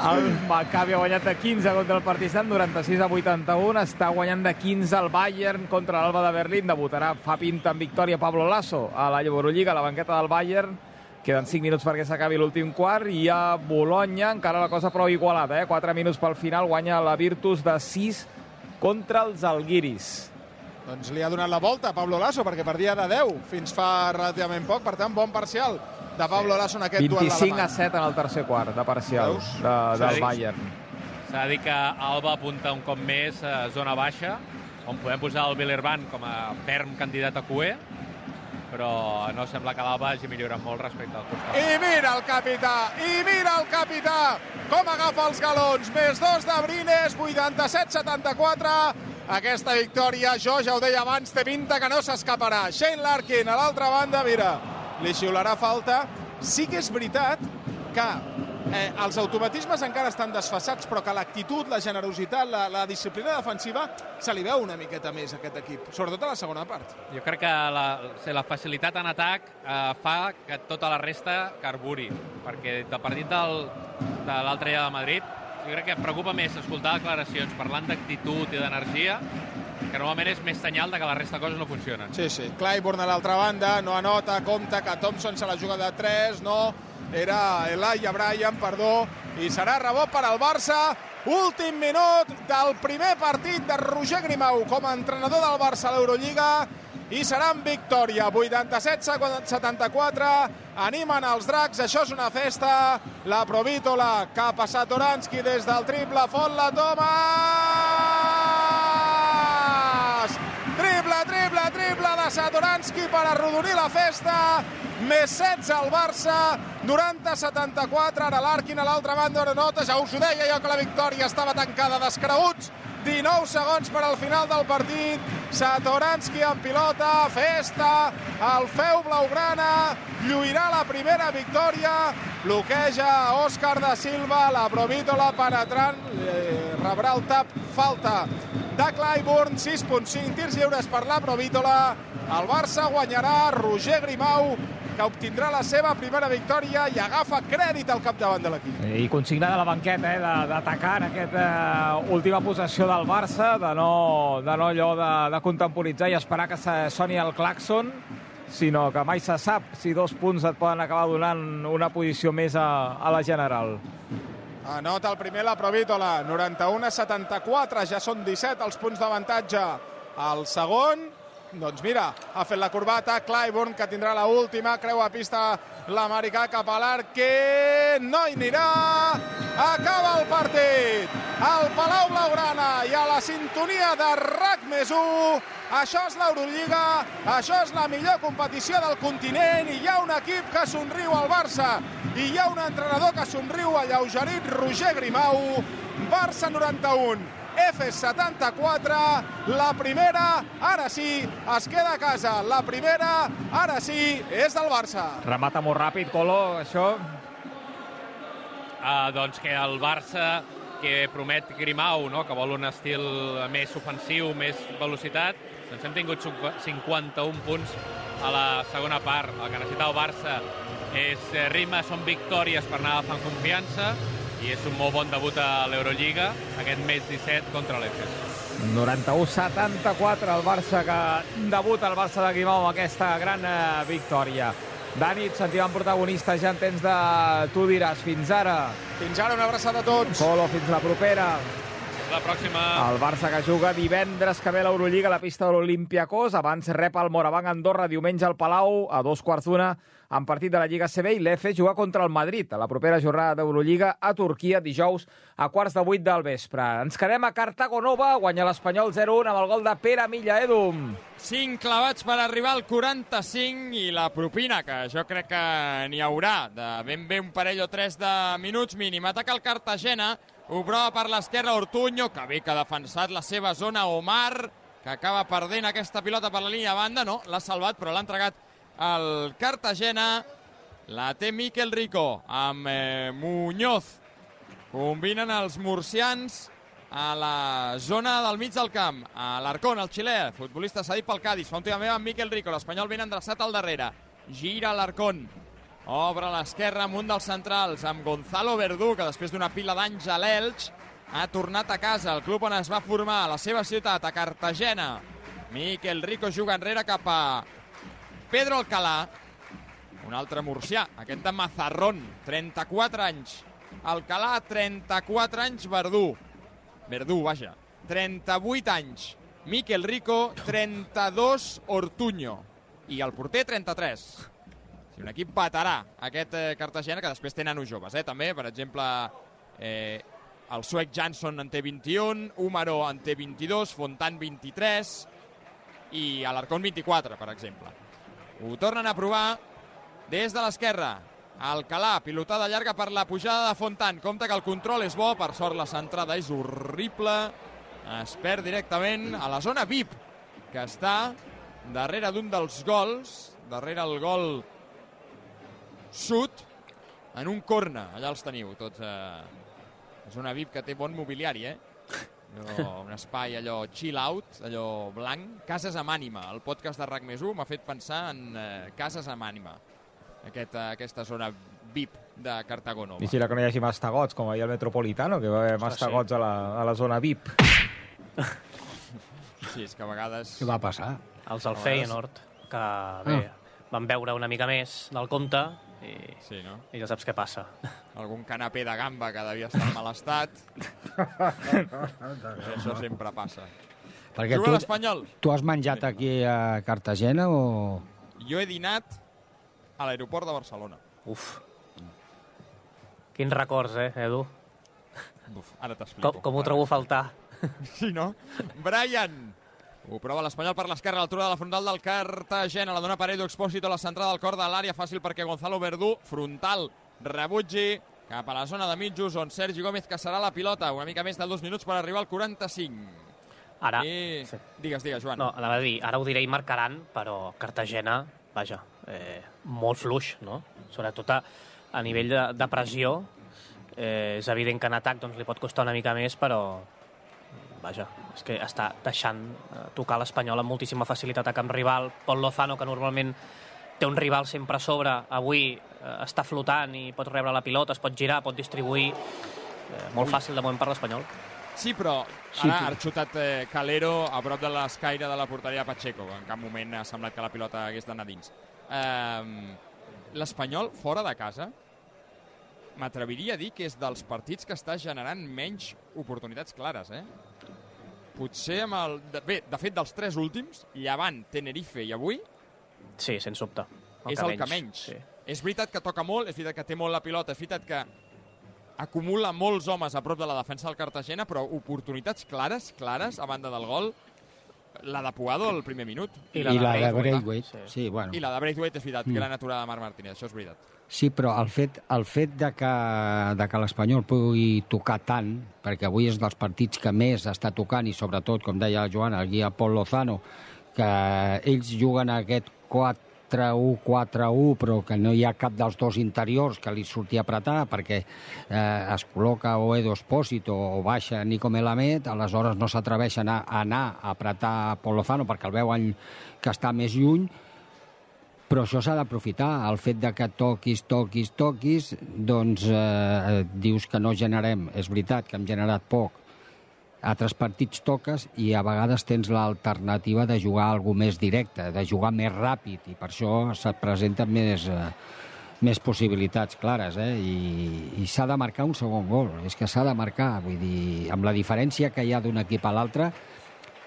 El Maccabi ha guanyat de 15 contra el Partizan, 96 a 81. Està guanyant de 15 el Bayern contra l'Alba de Berlín. Debutarà fa pinta en victòria Pablo Lasso a la Eurolliga, a la banqueta del Bayern. Queden 5 minuts perquè s'acabi l'últim quart i a Bologna encara la cosa prou igualada, eh? 4 minuts pel final guanya la Virtus de 6 contra els Alguiris. Doncs li ha donat la volta a Pablo Lasso, perquè perdia de 10 fins fa relativament poc. Per tant, bon parcial de Pablo Lasso en aquest duel 25 a alemany. 7 en el tercer quart de parcial Veus? de, del Sí. Bayern. S'ha de dir que Alba apunta un cop més a zona baixa, on podem posar el Villerban com a ferm candidat a QE, però no sembla que l'Alba hagi millorat molt respecte al costat. I mira el capità, i mira el capità, com agafa els galons, més dos de Brines, 87-74, aquesta victòria, jo ja ho deia abans, té pinta que no s'escaparà. Shane Larkin, a l'altra banda, mira, li xiularà falta. Sí que és veritat que eh, els automatismes encara estan desfassats, però que l'actitud, la generositat, la, la disciplina defensiva, se li veu una miqueta més a aquest equip, sobretot a la segona part. Jo crec que la, la facilitat en atac eh, fa que tota la resta carburi, perquè del partit del, de l'altre dia de Madrid jo crec que em preocupa més escoltar declaracions parlant d'actitud i d'energia que normalment és més senyal de que la resta de coses no funcionen. Sí, sí. Clyburn a l'altra banda, no anota, compta que Thompson se la juga de 3, no, era Elijah Bryan, perdó, i serà rebot per al Barça. Últim minut del primer partit de Roger Grimau com a entrenador del Barça a l'Eurolliga. I serà en victòria, 87-74, animen els dracs, això és una festa, la Provítola cap a Satoranski des del triple, fot la Tomàs! Triple, triple, de Satoranski per arrodonir la festa, més 16 al Barça, 90-74, ara l'Arquin a l'altra banda no nota, ja us ho deia jo que la victòria estava tancada descreguts, 19 segons per al final del partit. Satoranski en pilota, festa, el feu blaugrana, lluirà la primera victòria, bloqueja Òscar da Silva, la Provítola penetrant, eh, rebrà el tap, falta de Clyburn, 6.5 tirs lliures per la Provítola, el Barça guanyarà Roger Grimau, que obtindrà la seva primera victòria i agafa crèdit al capdavant de l'equip. I consignada la banqueta, eh, d'atacar en aquesta eh, última possessió del Barça, de no, de no allò de, de contemporitzar i esperar que se soni el claxon, sinó que mai se sap si dos punts et poden acabar donant una posició més a, a la general. Anota el primer la Provítola, 91 a 74, ja són 17 els punts d'avantatge. El segon, doncs mira, ha fet la corbata Clyburn, que tindrà la última, creu a pista l'americà cap a l'arc, que no hi anirà. Acaba el partit. Al Palau Blaugrana i a la sintonia de RAC més 1. Això és l'Eurolliga, això és la millor competició del continent i hi ha un equip que somriu al Barça i hi ha un entrenador que somriu alleugerit, Roger Grimau. Barça 91, Efes 74, la primera, ara sí, es queda a casa. La primera, ara sí, és del Barça. Remata molt ràpid, Colo, això. Uh, doncs que el Barça, que promet Grimau, no? que vol un estil més ofensiu, més velocitat, doncs hem tingut 51 punts a la segona part. El que necessita el Barça és eh, ritme, són victòries per anar agafant confiança i és un molt bon debut a l'Eurolliga, aquest mes 17 contra l'Efes. 91-74 el Barça que debuta el Barça de Guimau amb aquesta gran eh, victòria. Dani, et sentíem protagonista ja en temps de... Tu diràs, fins ara. Fins ara, una abraçada a tots. Colo, fins la propera. La pròxima... El Barça que juga divendres que ve l'Eurolliga a la pista de l'Olimpiakos. Abans rep el Morabanc Andorra diumenge al Palau a dos quarts d'una en partit de la Lliga CB i l'EFE juga contra el Madrid a la propera jornada d'Eurolliga a Turquia dijous a quarts de vuit del vespre. Ens quedem a Cartago Nova, guanya l'Espanyol 0-1 amb el gol de Pere Milla, Edum. 5 clavats per arribar al 45 i la propina, que jo crec que n'hi haurà, de ben bé un parell o tres de minuts mínim. Ataca el Cartagena, ho prova per l'esquerra Ortuño, que bé que ha defensat la seva zona Omar, que acaba perdent aquesta pilota per la línia de banda, no, l'ha salvat però l'ha entregat al Cartagena. La té Miquel Rico amb eh, Muñoz. Combinen els murcians a la zona del mig del camp. A l'Arcón, el xilè, futbolista cedit pel Cádiz. Fa un amb Miquel Rico, l'Espanyol ben endreçat al darrere. Gira l'Arcón. Obre a l'esquerra amb un dels centrals, amb Gonzalo Verdú, que després d'una pila d'anys a l'Elx ha tornat a casa, el club on es va formar, a la seva ciutat, a Cartagena. Miquel Rico juga enrere cap a Pedro Alcalá, un altre murcià, aquest de Mazarrón, 34 anys. Alcalà, 34 anys, Verdú. Verdú, vaja. 38 anys. Miquel Rico, 32, Ortuño. I el porter, 33. Sí, un equip veterà, aquest eh, Cartagena, que després té nanos joves, eh, també. Per exemple, eh, el suec Jansson en té 21, Úmaro en té 22, Fontan 23 i Alarcón 24, per exemple. Ho tornen a provar des de l'esquerra. Alcalà, pilotada llarga per la pujada de Fontan. Compte que el control és bo, per sort la centrada és horrible. Es perd directament a la zona VIP, que està darrere d'un dels gols, darrere el gol sud, en un corna. Allà els teniu, tots. Eh... Zona VIP que té bon mobiliari, eh? No, un espai allò chill out, allò blanc. Cases amb ànima. El podcast de RAC més 1 m'ha fet pensar en eh, cases amb ànima. Aquest, eh, aquesta zona VIP de Cartago Nova. Vigila que no hi hagi mastegots, com ahir al Metropolitano, que va haver mastegots a, la, a la zona VIP. Sí, és que a vegades... Què va passar? Els del Feyenoord, que bé, van veure una mica més del compte i, Sí, no? i ja saps què passa. Algun canapé de gamba que devia estar en mal estat. (laughs) Això sempre passa. Perquè Juga tu, l'Espanyol. tu has menjat aquí a Cartagena o... Jo he dinat a l'aeroport de Barcelona. Uf. Quins records, eh, Edu? Uf, ara t'explico. Com, com ho trobo a faltar? Sí, no? Brian! Ho prova l'Espanyol per l'esquerra, a l'altura de la frontal del Cartagena. La dona per Edu Expósito a la centrada del cor de l'àrea. Fàcil perquè Gonzalo Verdú, frontal, rebutgi. cap a la zona de mitjos on Sergi Gómez caçarà la pilota. Una mica més de dos minuts per arribar al 45. Ara, I... sí. Digues, digues, Joan. no, anava a dir, ara ho diré i marcaran, però Cartagena, vaja, eh, molt fluix, no? Sobretot a, a nivell de, de pressió, eh, és evident que en atac doncs, li pot costar una mica més, però vaja, és que està deixant eh, tocar l'Espanyol amb moltíssima facilitat a camp rival. Pol Lozano, que normalment té un rival sempre a sobre, avui eh, està flotant i pot rebre la pilota, es pot girar, pot distribuir. Eh, molt fàcil de moment per l'Espanyol. Sí, però ara sí. ha xutat eh, Calero a prop de l'escaire de la porteria de Pacheco. En cap moment ha semblat que la pilota hagués d'anar dins. Eh, L'Espanyol, fora de casa, m'atreviria a dir que és dels partits que està generant menys oportunitats clares, eh? Potser amb el... De, bé, de fet, dels tres últims, Llevant, Tenerife i avui, Sí, sens dubte. és el que menys. Sí. És veritat que toca molt, és veritat que té molt la pilota, és veritat que acumula molts homes a prop de la defensa del Cartagena, però oportunitats clares, clares, a banda del gol, la de Puado al primer minut. I la, I la de Braithwaite, Braithwaite. Sí. Sí, bueno. I la de Braithwaite és veritat, Mm. gran aturada de Marc Martínez, això és veritat. Sí, però el fet, el fet de que, de que l'Espanyol pugui tocar tant, perquè avui és dels partits que més està tocant, i sobretot, com deia el Joan, el guia Pol Lozano, que ells juguen aquest 4-1-4-1, però que no hi ha cap dels dos interiors que li surti a apretar, perquè eh, es col·loca o Edo Espósito o baixa Nico Melamed, aleshores no s'atreveixen a, a anar a apretar Pol Lozano perquè el veuen que està més lluny, però això s'ha d'aprofitar. El fet de que toquis, toquis, toquis, doncs eh, dius que no generem. És veritat que hem generat poc. Altres partits toques i a vegades tens l'alternativa de jugar algú més directe, de jugar més ràpid, i per això se't presenten més, eh, més possibilitats clares, eh? I, i s'ha de marcar un segon gol. És que s'ha de marcar, vull dir, amb la diferència que hi ha d'un equip a l'altre,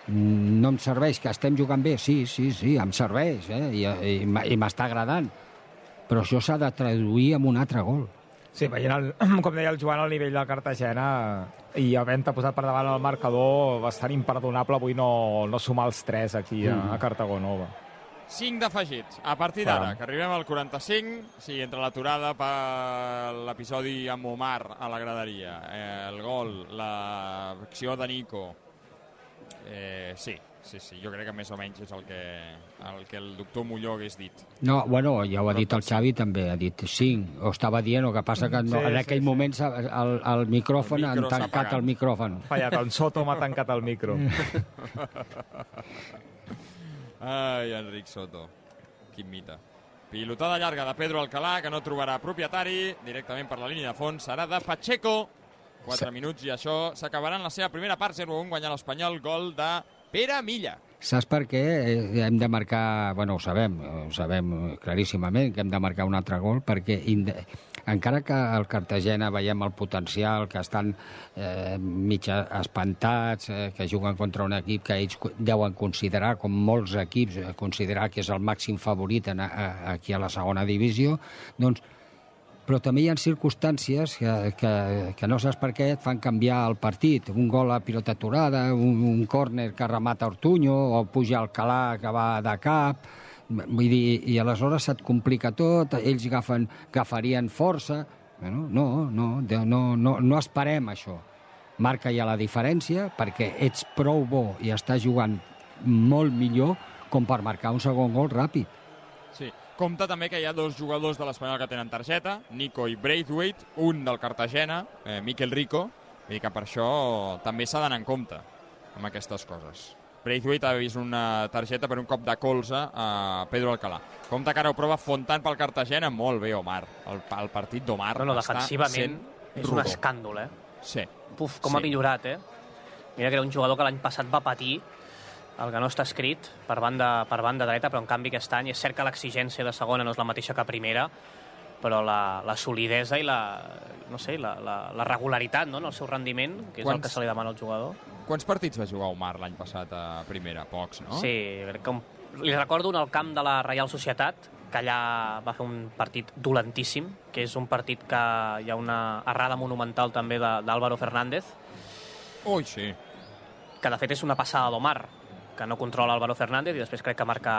no em serveix, que estem jugant bé, sí, sí, sí, em serveix, eh? i, i, i m'està agradant. Però això s'ha de traduir en un altre gol. Sí, veient, el, (clears throat) com deia el Joan, el nivell de Cartagena i havent-te posat per davant el marcador, bastant imperdonable avui no, no sumar els tres aquí a, a Cartago Nova. 5 d'afegits. A partir d'ara, que arribem al 45, sí, entre l'aturada per l'episodi amb Omar a la graderia, eh, el gol, l'acció de Nico, eh, sí, sí, sí, jo crec que més o menys és el que el, que el doctor Molló hagués dit. No, bueno, ja ho ha dit el Xavi també, ha dit 5, o estava dient, el que passa que no, Sí, en sí, aquell sí. moment s'ha- el, el micròfon, El micro han tancat el micròfon. Fallat, en Soto m'ha tancat el micro. (laughs) Ai, Enric Soto, quin mite. Pilotada llarga de Pedro Alcalá, que no trobarà propietari, directament per la línia de fons, serà de Pacheco. 4 minuts i això s'acabarà en la seva primera part, 0-1, guanyar l'Espanyol, gol de Pere Milla. Saps per què Eh, hem de marcar, bueno, ho sabem, ho sabem claríssimament que hem de marcar un altre gol, perquè encara que el Cartagena veiem el potencial, que estan eh, mitja espantats, eh, que juguen contra un equip que ells deuen considerar, com molts equips, eh, considerar que és el màxim favorit en, a, aquí a la segona divisió, doncs però també hi ha circumstàncies que, que, que no saps per què et fan canviar el partit. Un gol a pilota aturada, un, un córner que remata Ortuño, o puja Alcalà que va de cap... Vull dir, i aleshores se't complica tot, ells agafen, agafarien força... Bueno, no, no, no, no, no esperem això. Marca ja la diferència perquè ets prou bo i estàs jugant molt millor com per marcar un segon gol ràpid. Compte també que hi ha dos jugadors de l'Espanyol que tenen targeta, Nico i Braithwaite, un del Cartagena, eh, Miquel Rico, dir que per això també s'ha d'anar en compte amb aquestes coses. Braithwaite ha vist una targeta per un cop de colze a Pedro Alcalá. Compte que ara ho prova Fontant pel Cartagena, molt bé, Omar. El, el partit d'Omar No, no, defensivament és un escàndol, eh? Sí. Puf, com Sí. ha millorat, eh? Mira que era un jugador que l'any passat va patir el que no està escrit per banda, per banda dreta, però en canvi aquest any és cert que l'exigència de segona no és la mateixa que primera, però la, la solidesa i la, no sé, la, la, la regularitat no, en el seu rendiment, que és Quants- el que se li demana al jugador. Quants partits va jugar Omar l'any passat a primera? Pocs, no? Sí, crec que un, li recordo un al camp de la Reial Societat, que allà va fer un partit dolentíssim, que és un partit que hi ha una errada monumental també d'Àlvaro Fernández, Ui, sí. que de fet és una passada d'Omar, que no controla Álvaro Fernández, i després crec que marca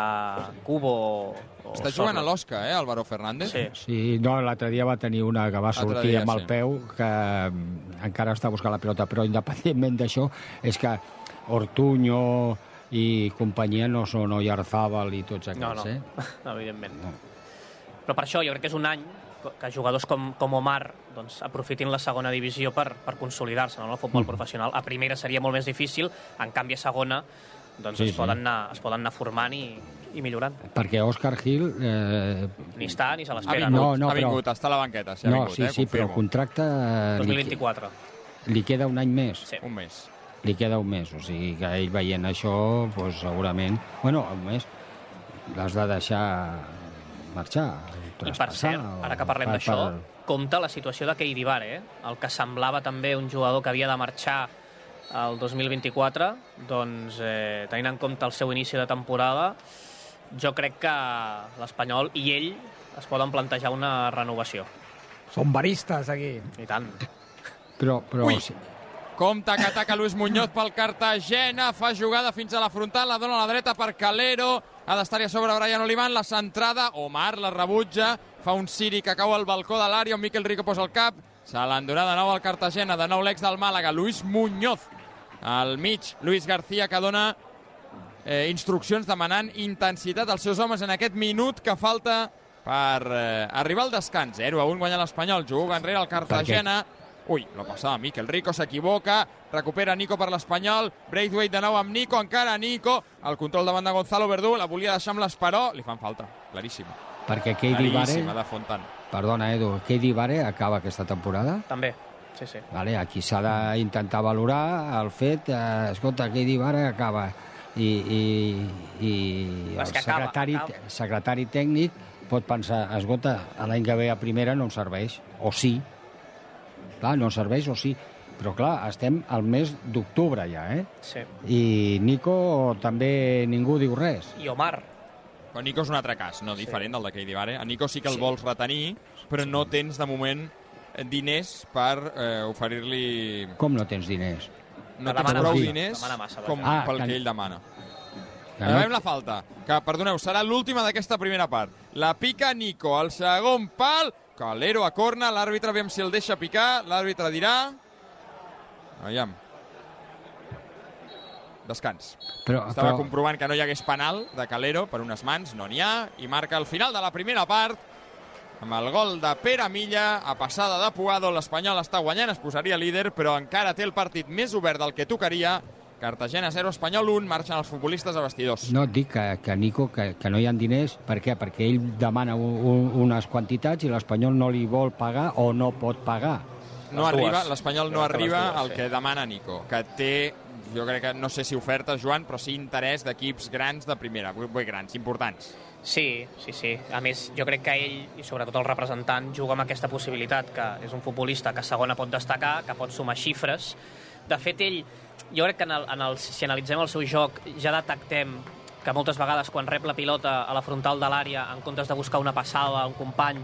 Cubo o, o Està jugant a l'Osca, eh, Álvaro Fernández? Sí. Sí, no, l'altre dia va tenir una que va sortir dia, amb el sí. peu, que mm, encara està buscant la pilota, però independentment d'això, és que Ortuño i companyia no són Oyarzábal i tots No, aquests, no, eh? (laughs) evidentment. Però per això jo crec que és un any que jugadors com, com Omar doncs, aprofitin la segona divisió per, per consolidar-se no? en el futbol professional. A primera seria molt més difícil, en canvi a segona doncs Sí, es, sí. poden anar, es poden anar formant i, i millorant. Perquè Òscar Gil... Eh, Ni està ni se Ha l'espera. vingut, No, no, ha però- vingut, està a la banqueta, sí, ha no, vingut, sí, eh, sí, però el contracte... eh, li, 2024. li queda un any més. Sí. Un mes. Li queda un mes, o sigui que ell veient això, doncs, segurament... Bueno, un mes l'has de deixar marxar. I per cert, ara que parlem d'això, compta la situació de Keidi Vare, eh? el que semblava també un jugador que havia de marxar el 2024, doncs eh, tenint en compte el seu inici de temporada, jo crec que l'Espanyol i ell es poden plantejar una renovació. Són baristes, aquí. I tant. Però, però Ui. sí, Compte que ataca Luis Muñoz pel Cartagena, fa jugada fins a la frontal, la dona a la dreta per Calero, ha d'estar-hi a sobre Brian Olivan, la centrada, Omar la rebutja, fa un Siri que cau al balcó de l'àrea, on Miquel Rico posa el cap, se l'endurà de nou al Cartagena, de nou l'ex del Màlaga, Luis Muñoz, al mig, Luis García que dona eh, instruccions demanant intensitat als seus homes en aquest minut que falta per eh, arribar al descans. 0 a 1 guanya l'Espanyol, juga enrere el Cartagena. Ui, la passada Miquel Rico s'equivoca, recupera Nico per l'Espanyol, Braithwaite de nou amb Nico, encara Nico, el control davant de Gonzalo Verdú, la volia deixar amb l'Esperó, li fan falta, claríssima. perquè Keidi Vare... Claríssima de Fontan. Perdona, Edu, Keidi Vare acaba aquesta temporada. També, sí, sí. Vale, aquí s'ha d'intentar valorar el fet, eh, escolta, Keidi Vare acaba i, i, i el secretari, acaba. secretari tècnic pot pensar, escolta, l'any que ve a primera no em serveix, o sí. Clar, no em serveix o sí. Però clar, estem al mes d'octubre ja, eh? sí. I Nico també ningú diu res. I Omar, Però Nico és un altre cas, no diferent del de Keidi Vare. A Nico sí que el vols retenir, però no tens de moment diners per eh, oferir-li... Com no tens diners? No tens demana prou diners massa, com Ah, pel que- que ell demana. Que No? Veiem la falta, que, perdoneu, serà l'última d'aquesta primera part. La pica Nico, al segon pal, Calero a corna, l'àrbitre veiem si el deixa picar, l'àrbitre dirà... Aviam. Descans. Però, Estava però, comprovant que no hi hagués penal de Calero per unes mans, no n'hi ha, i marca el final de la primera part amb el gol de Pere Milla, a passada de Puado, l'Espanyol està guanyant, es posaria líder, però encara té el partit més obert del que tocaria. Cartagena 0, Espanyol 1, marxen els futbolistes a vestidors. No, et dic que, que Nico, que, que no hi ha diners, per què? Perquè ell demana un, un, unes quantitats i l'Espanyol no li vol pagar o no pot pagar. No Les arriba, l'Espanyol no arriba dues, al que demana Nico, que té, jo crec que, no sé si ofertes, Joan, però sí interès d'equips grans de primera, vull grans, importants. Sí, sí, sí. A més, jo crec que ell, i sobretot el representant, juga amb aquesta possibilitat, que és un futbolista que a segona pot destacar, que pot sumar xifres. De fet, ell, jo crec que en el, en el, si analitzem el seu joc, ja detectem que moltes vegades quan rep la pilota a la frontal de l'àrea, en comptes de buscar una passada a un company,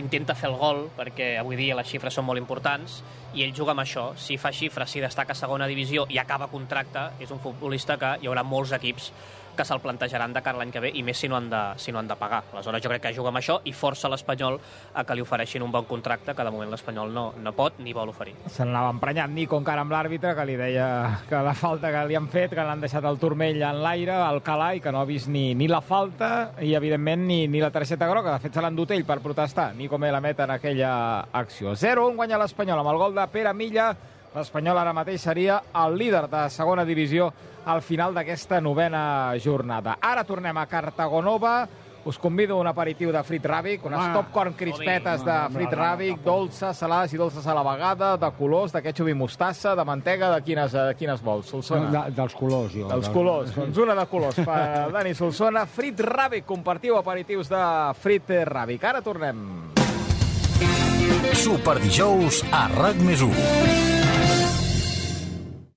intenta fer el gol, perquè avui dia les xifres són molt importants, i ell juga amb això. Si fa xifres, si destaca a segona divisió i acaba contracte, és un futbolista que hi haurà molts equips que se'l plantejaran de cara l'any que ve, i més si no, han de, si no han de pagar. Aleshores, jo crec que juga amb això i força l'Espanyol a que li ofereixin un bon contracte, que de moment l'Espanyol no, no pot ni vol oferir. Se n'anava emprenyat Nico encara amb l'àrbitre, que li deia que la falta que li han fet, que l'han deixat el turmell en l'aire, al calar, i que no ha vist ni, ni la falta i, evidentment, ni, ni la targeta groga. De fet, se l'han dut ell per protestar. Nico me la met en aquella acció. 0-1 guanya l'Espanyol amb el gol de Pere Milla. L'Espanyol ara mateix seria el líder de segona divisió al final d'aquesta novena jornada. Ara tornem a Cartagonova. Us convido a un aperitiu de frit ràbic, unes Home. popcorn crispetes No, de no, no, frit no, no, ràbic, dolces, salades i dolces a la vegada, de colors, de ketchup i mostassa, de mantega, de quines, de quines vols, Solsona? De, dels colors, jo. Dels colors, doncs una de colors per (laughs) Dani Solsona. Frit ràbic, compartiu aperitius de frit ràbic. Ara tornem. Superdijous a RAC més 1.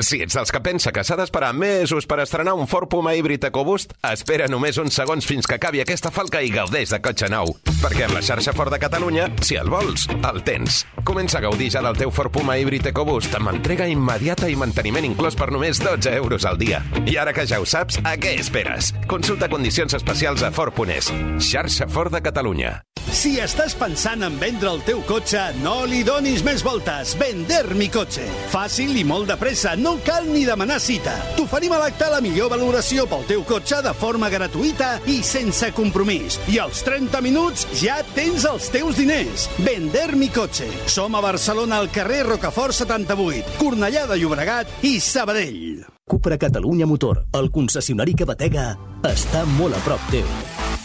Si ets dels que pensa que s'ha d'esperar mesos per estrenar un Ford Puma híbrid EcoBoost, espera només uns segons fins que acabi aquesta falca i gaudeix de cotxe nou. Perquè amb la xarxa Ford de Catalunya, si el vols, el tens. Comença a gaudir ja del teu Ford Puma híbrid EcoBoost amb entrega immediata i manteniment inclòs per només 12 euros al dia. I ara que ja ho saps, a què esperes? Consulta condicions especials a Ford.es. Xarxa Ford de Catalunya. Si estàs pensant en vendre el teu cotxe, no li donis més voltes. Vender mi cotxe. Fàcil i molt de pressa, no cal ni demanar cita. T'oferim a l'acte la millor valoració pel teu cotxe de forma gratuïta i sense compromís. I als 30 minuts ja tens els teus diners. Vender mi cotxe. Som a Barcelona al carrer Rocafort 78, Cornellà de Llobregat i Sabadell. Cupra Catalunya Motor, el concessionari que batega, està molt a prop teu.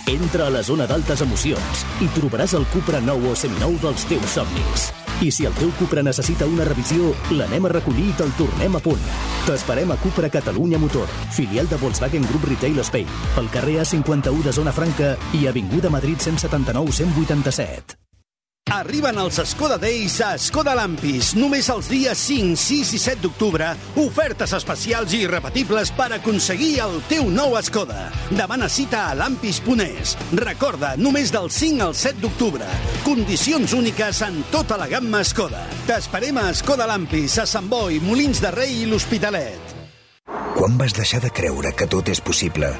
Entra a la zona d'altes emocions i trobaràs el Cupra nou o seminou dels teus somnis. I si el teu Cupra necessita una revisió, l'anem a recollir i te'l tornem a punt. T'esperem a Cupra Catalunya Motor, filial de Volkswagen Group Retail Spain, pel carrer A51 de Zona Franca i Avinguda Madrid 179 187. Arriben els Skoda Days a Skoda Lampis. Només els dies 5, 6 i 7 d'octubre, ofertes especials i irrepetibles per aconseguir el teu nou Skoda. Demana cita a lampis.es. Recorda, només del 5 al 7 d'octubre. Condicions úniques en tota la gamma Skoda. T'esperem a Skoda Lampis, a Sant Boi, Molins de Rei i l'Hospitalet. Quan vas deixar de creure que tot és possible?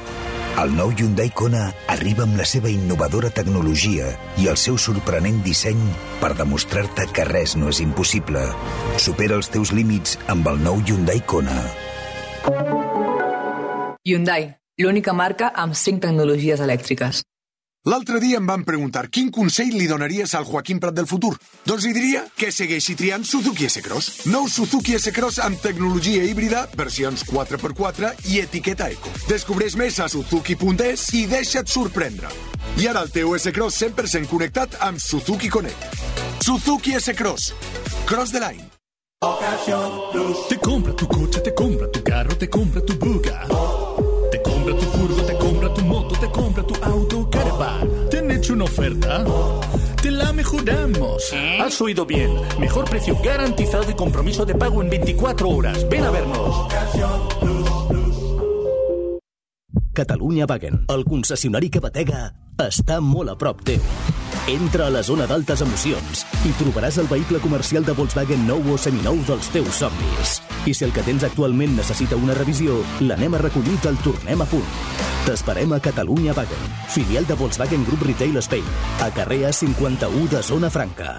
El nou Hyundai Kona arriba amb la seva innovadora tecnologia i el seu sorprenent disseny per demostrar-te que res no és impossible. Supera els teus límits amb el nou Hyundai Kona. Hyundai, l'única marca amb 5 tecnologies elèctriques. L'altre dia em van preguntar quin consell li donaries al Joaquim Prat del futur. Doncs li diria que segueixi triant Suzuki S-Cross. Nou Suzuki S-Cross amb tecnologia híbrida, versions 4x4 i etiqueta eco. Descobreix més a suzuki.es i deixa't sorprendre. I ara el teu S-Cross 100% connectat amb Suzuki Connect. Suzuki S-Cross. Cross the line. Te compra tu coche, te compra tu carro, te compra tu buga. Te compra tu furgo, te compra tu moto, te compra tu auto, ¿Te han hecho una oferta? Te la mejoramos. Has oído bien. Mejor precio garantizado y compromiso de pago en 24 horas. Ven a vernos. Catalunya Wagen, el concessionari que batega, està molt a prop teu. Entra a la zona d'altes emocions i trobaràs el vehicle comercial de Volkswagen nou o seminou dels teus somnis. I si el que tens actualment necessita una revisió, l'anem a recollir i te'l tornem a punt. T'esperem a Catalunya Wagen, filial de Volkswagen Group Retail Spain, a carrer A51 de Zona Franca.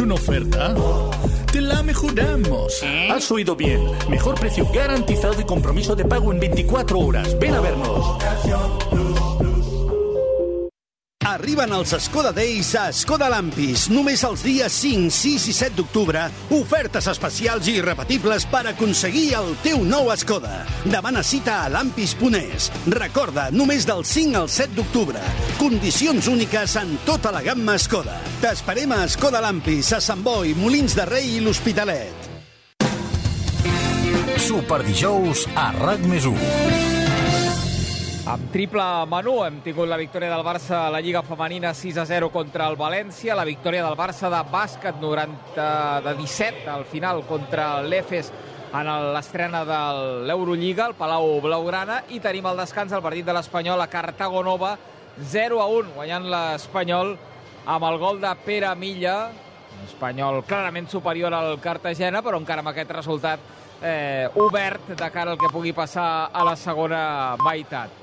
Caravan. ¿Te han hecho una oferta? Te la mejoramos. Has oído bien. Mejor precio garantizado y compromiso de pago en 24 horas. Ven a vernos. Arriben els Skoda Days a Skoda Lampis. Només els dies 5, 6 i 7 d'octubre, ofertes especials i irrepetibles per aconseguir el teu nou Skoda. Demana cita a lampis.es. Recorda, només del 5 al 7 d'octubre. Condicions úniques en tota la gamma Skoda. T'esperem a Skoda Lampis, a Sant Boi, Molins de Rei i l'Hospitalet. Superdijous a RAC més 1. Amb triple menú hem tingut la victòria del Barça a la Lliga Femenina 6 a 0 contra el València, la victòria del Barça de bàsquet 90 de 17 al final contra l'Efes en l'estrena de l'Eurolliga, el Palau Blaugrana, i tenim el descans del partit de l'Espanyol a Cartago Nova, 0 a 1, guanyant l'Espanyol amb el gol de Pere Milla, Espanyol clarament superior al Cartagena, però encara amb aquest resultat eh, obert de cara al que pugui passar a la segona meitat.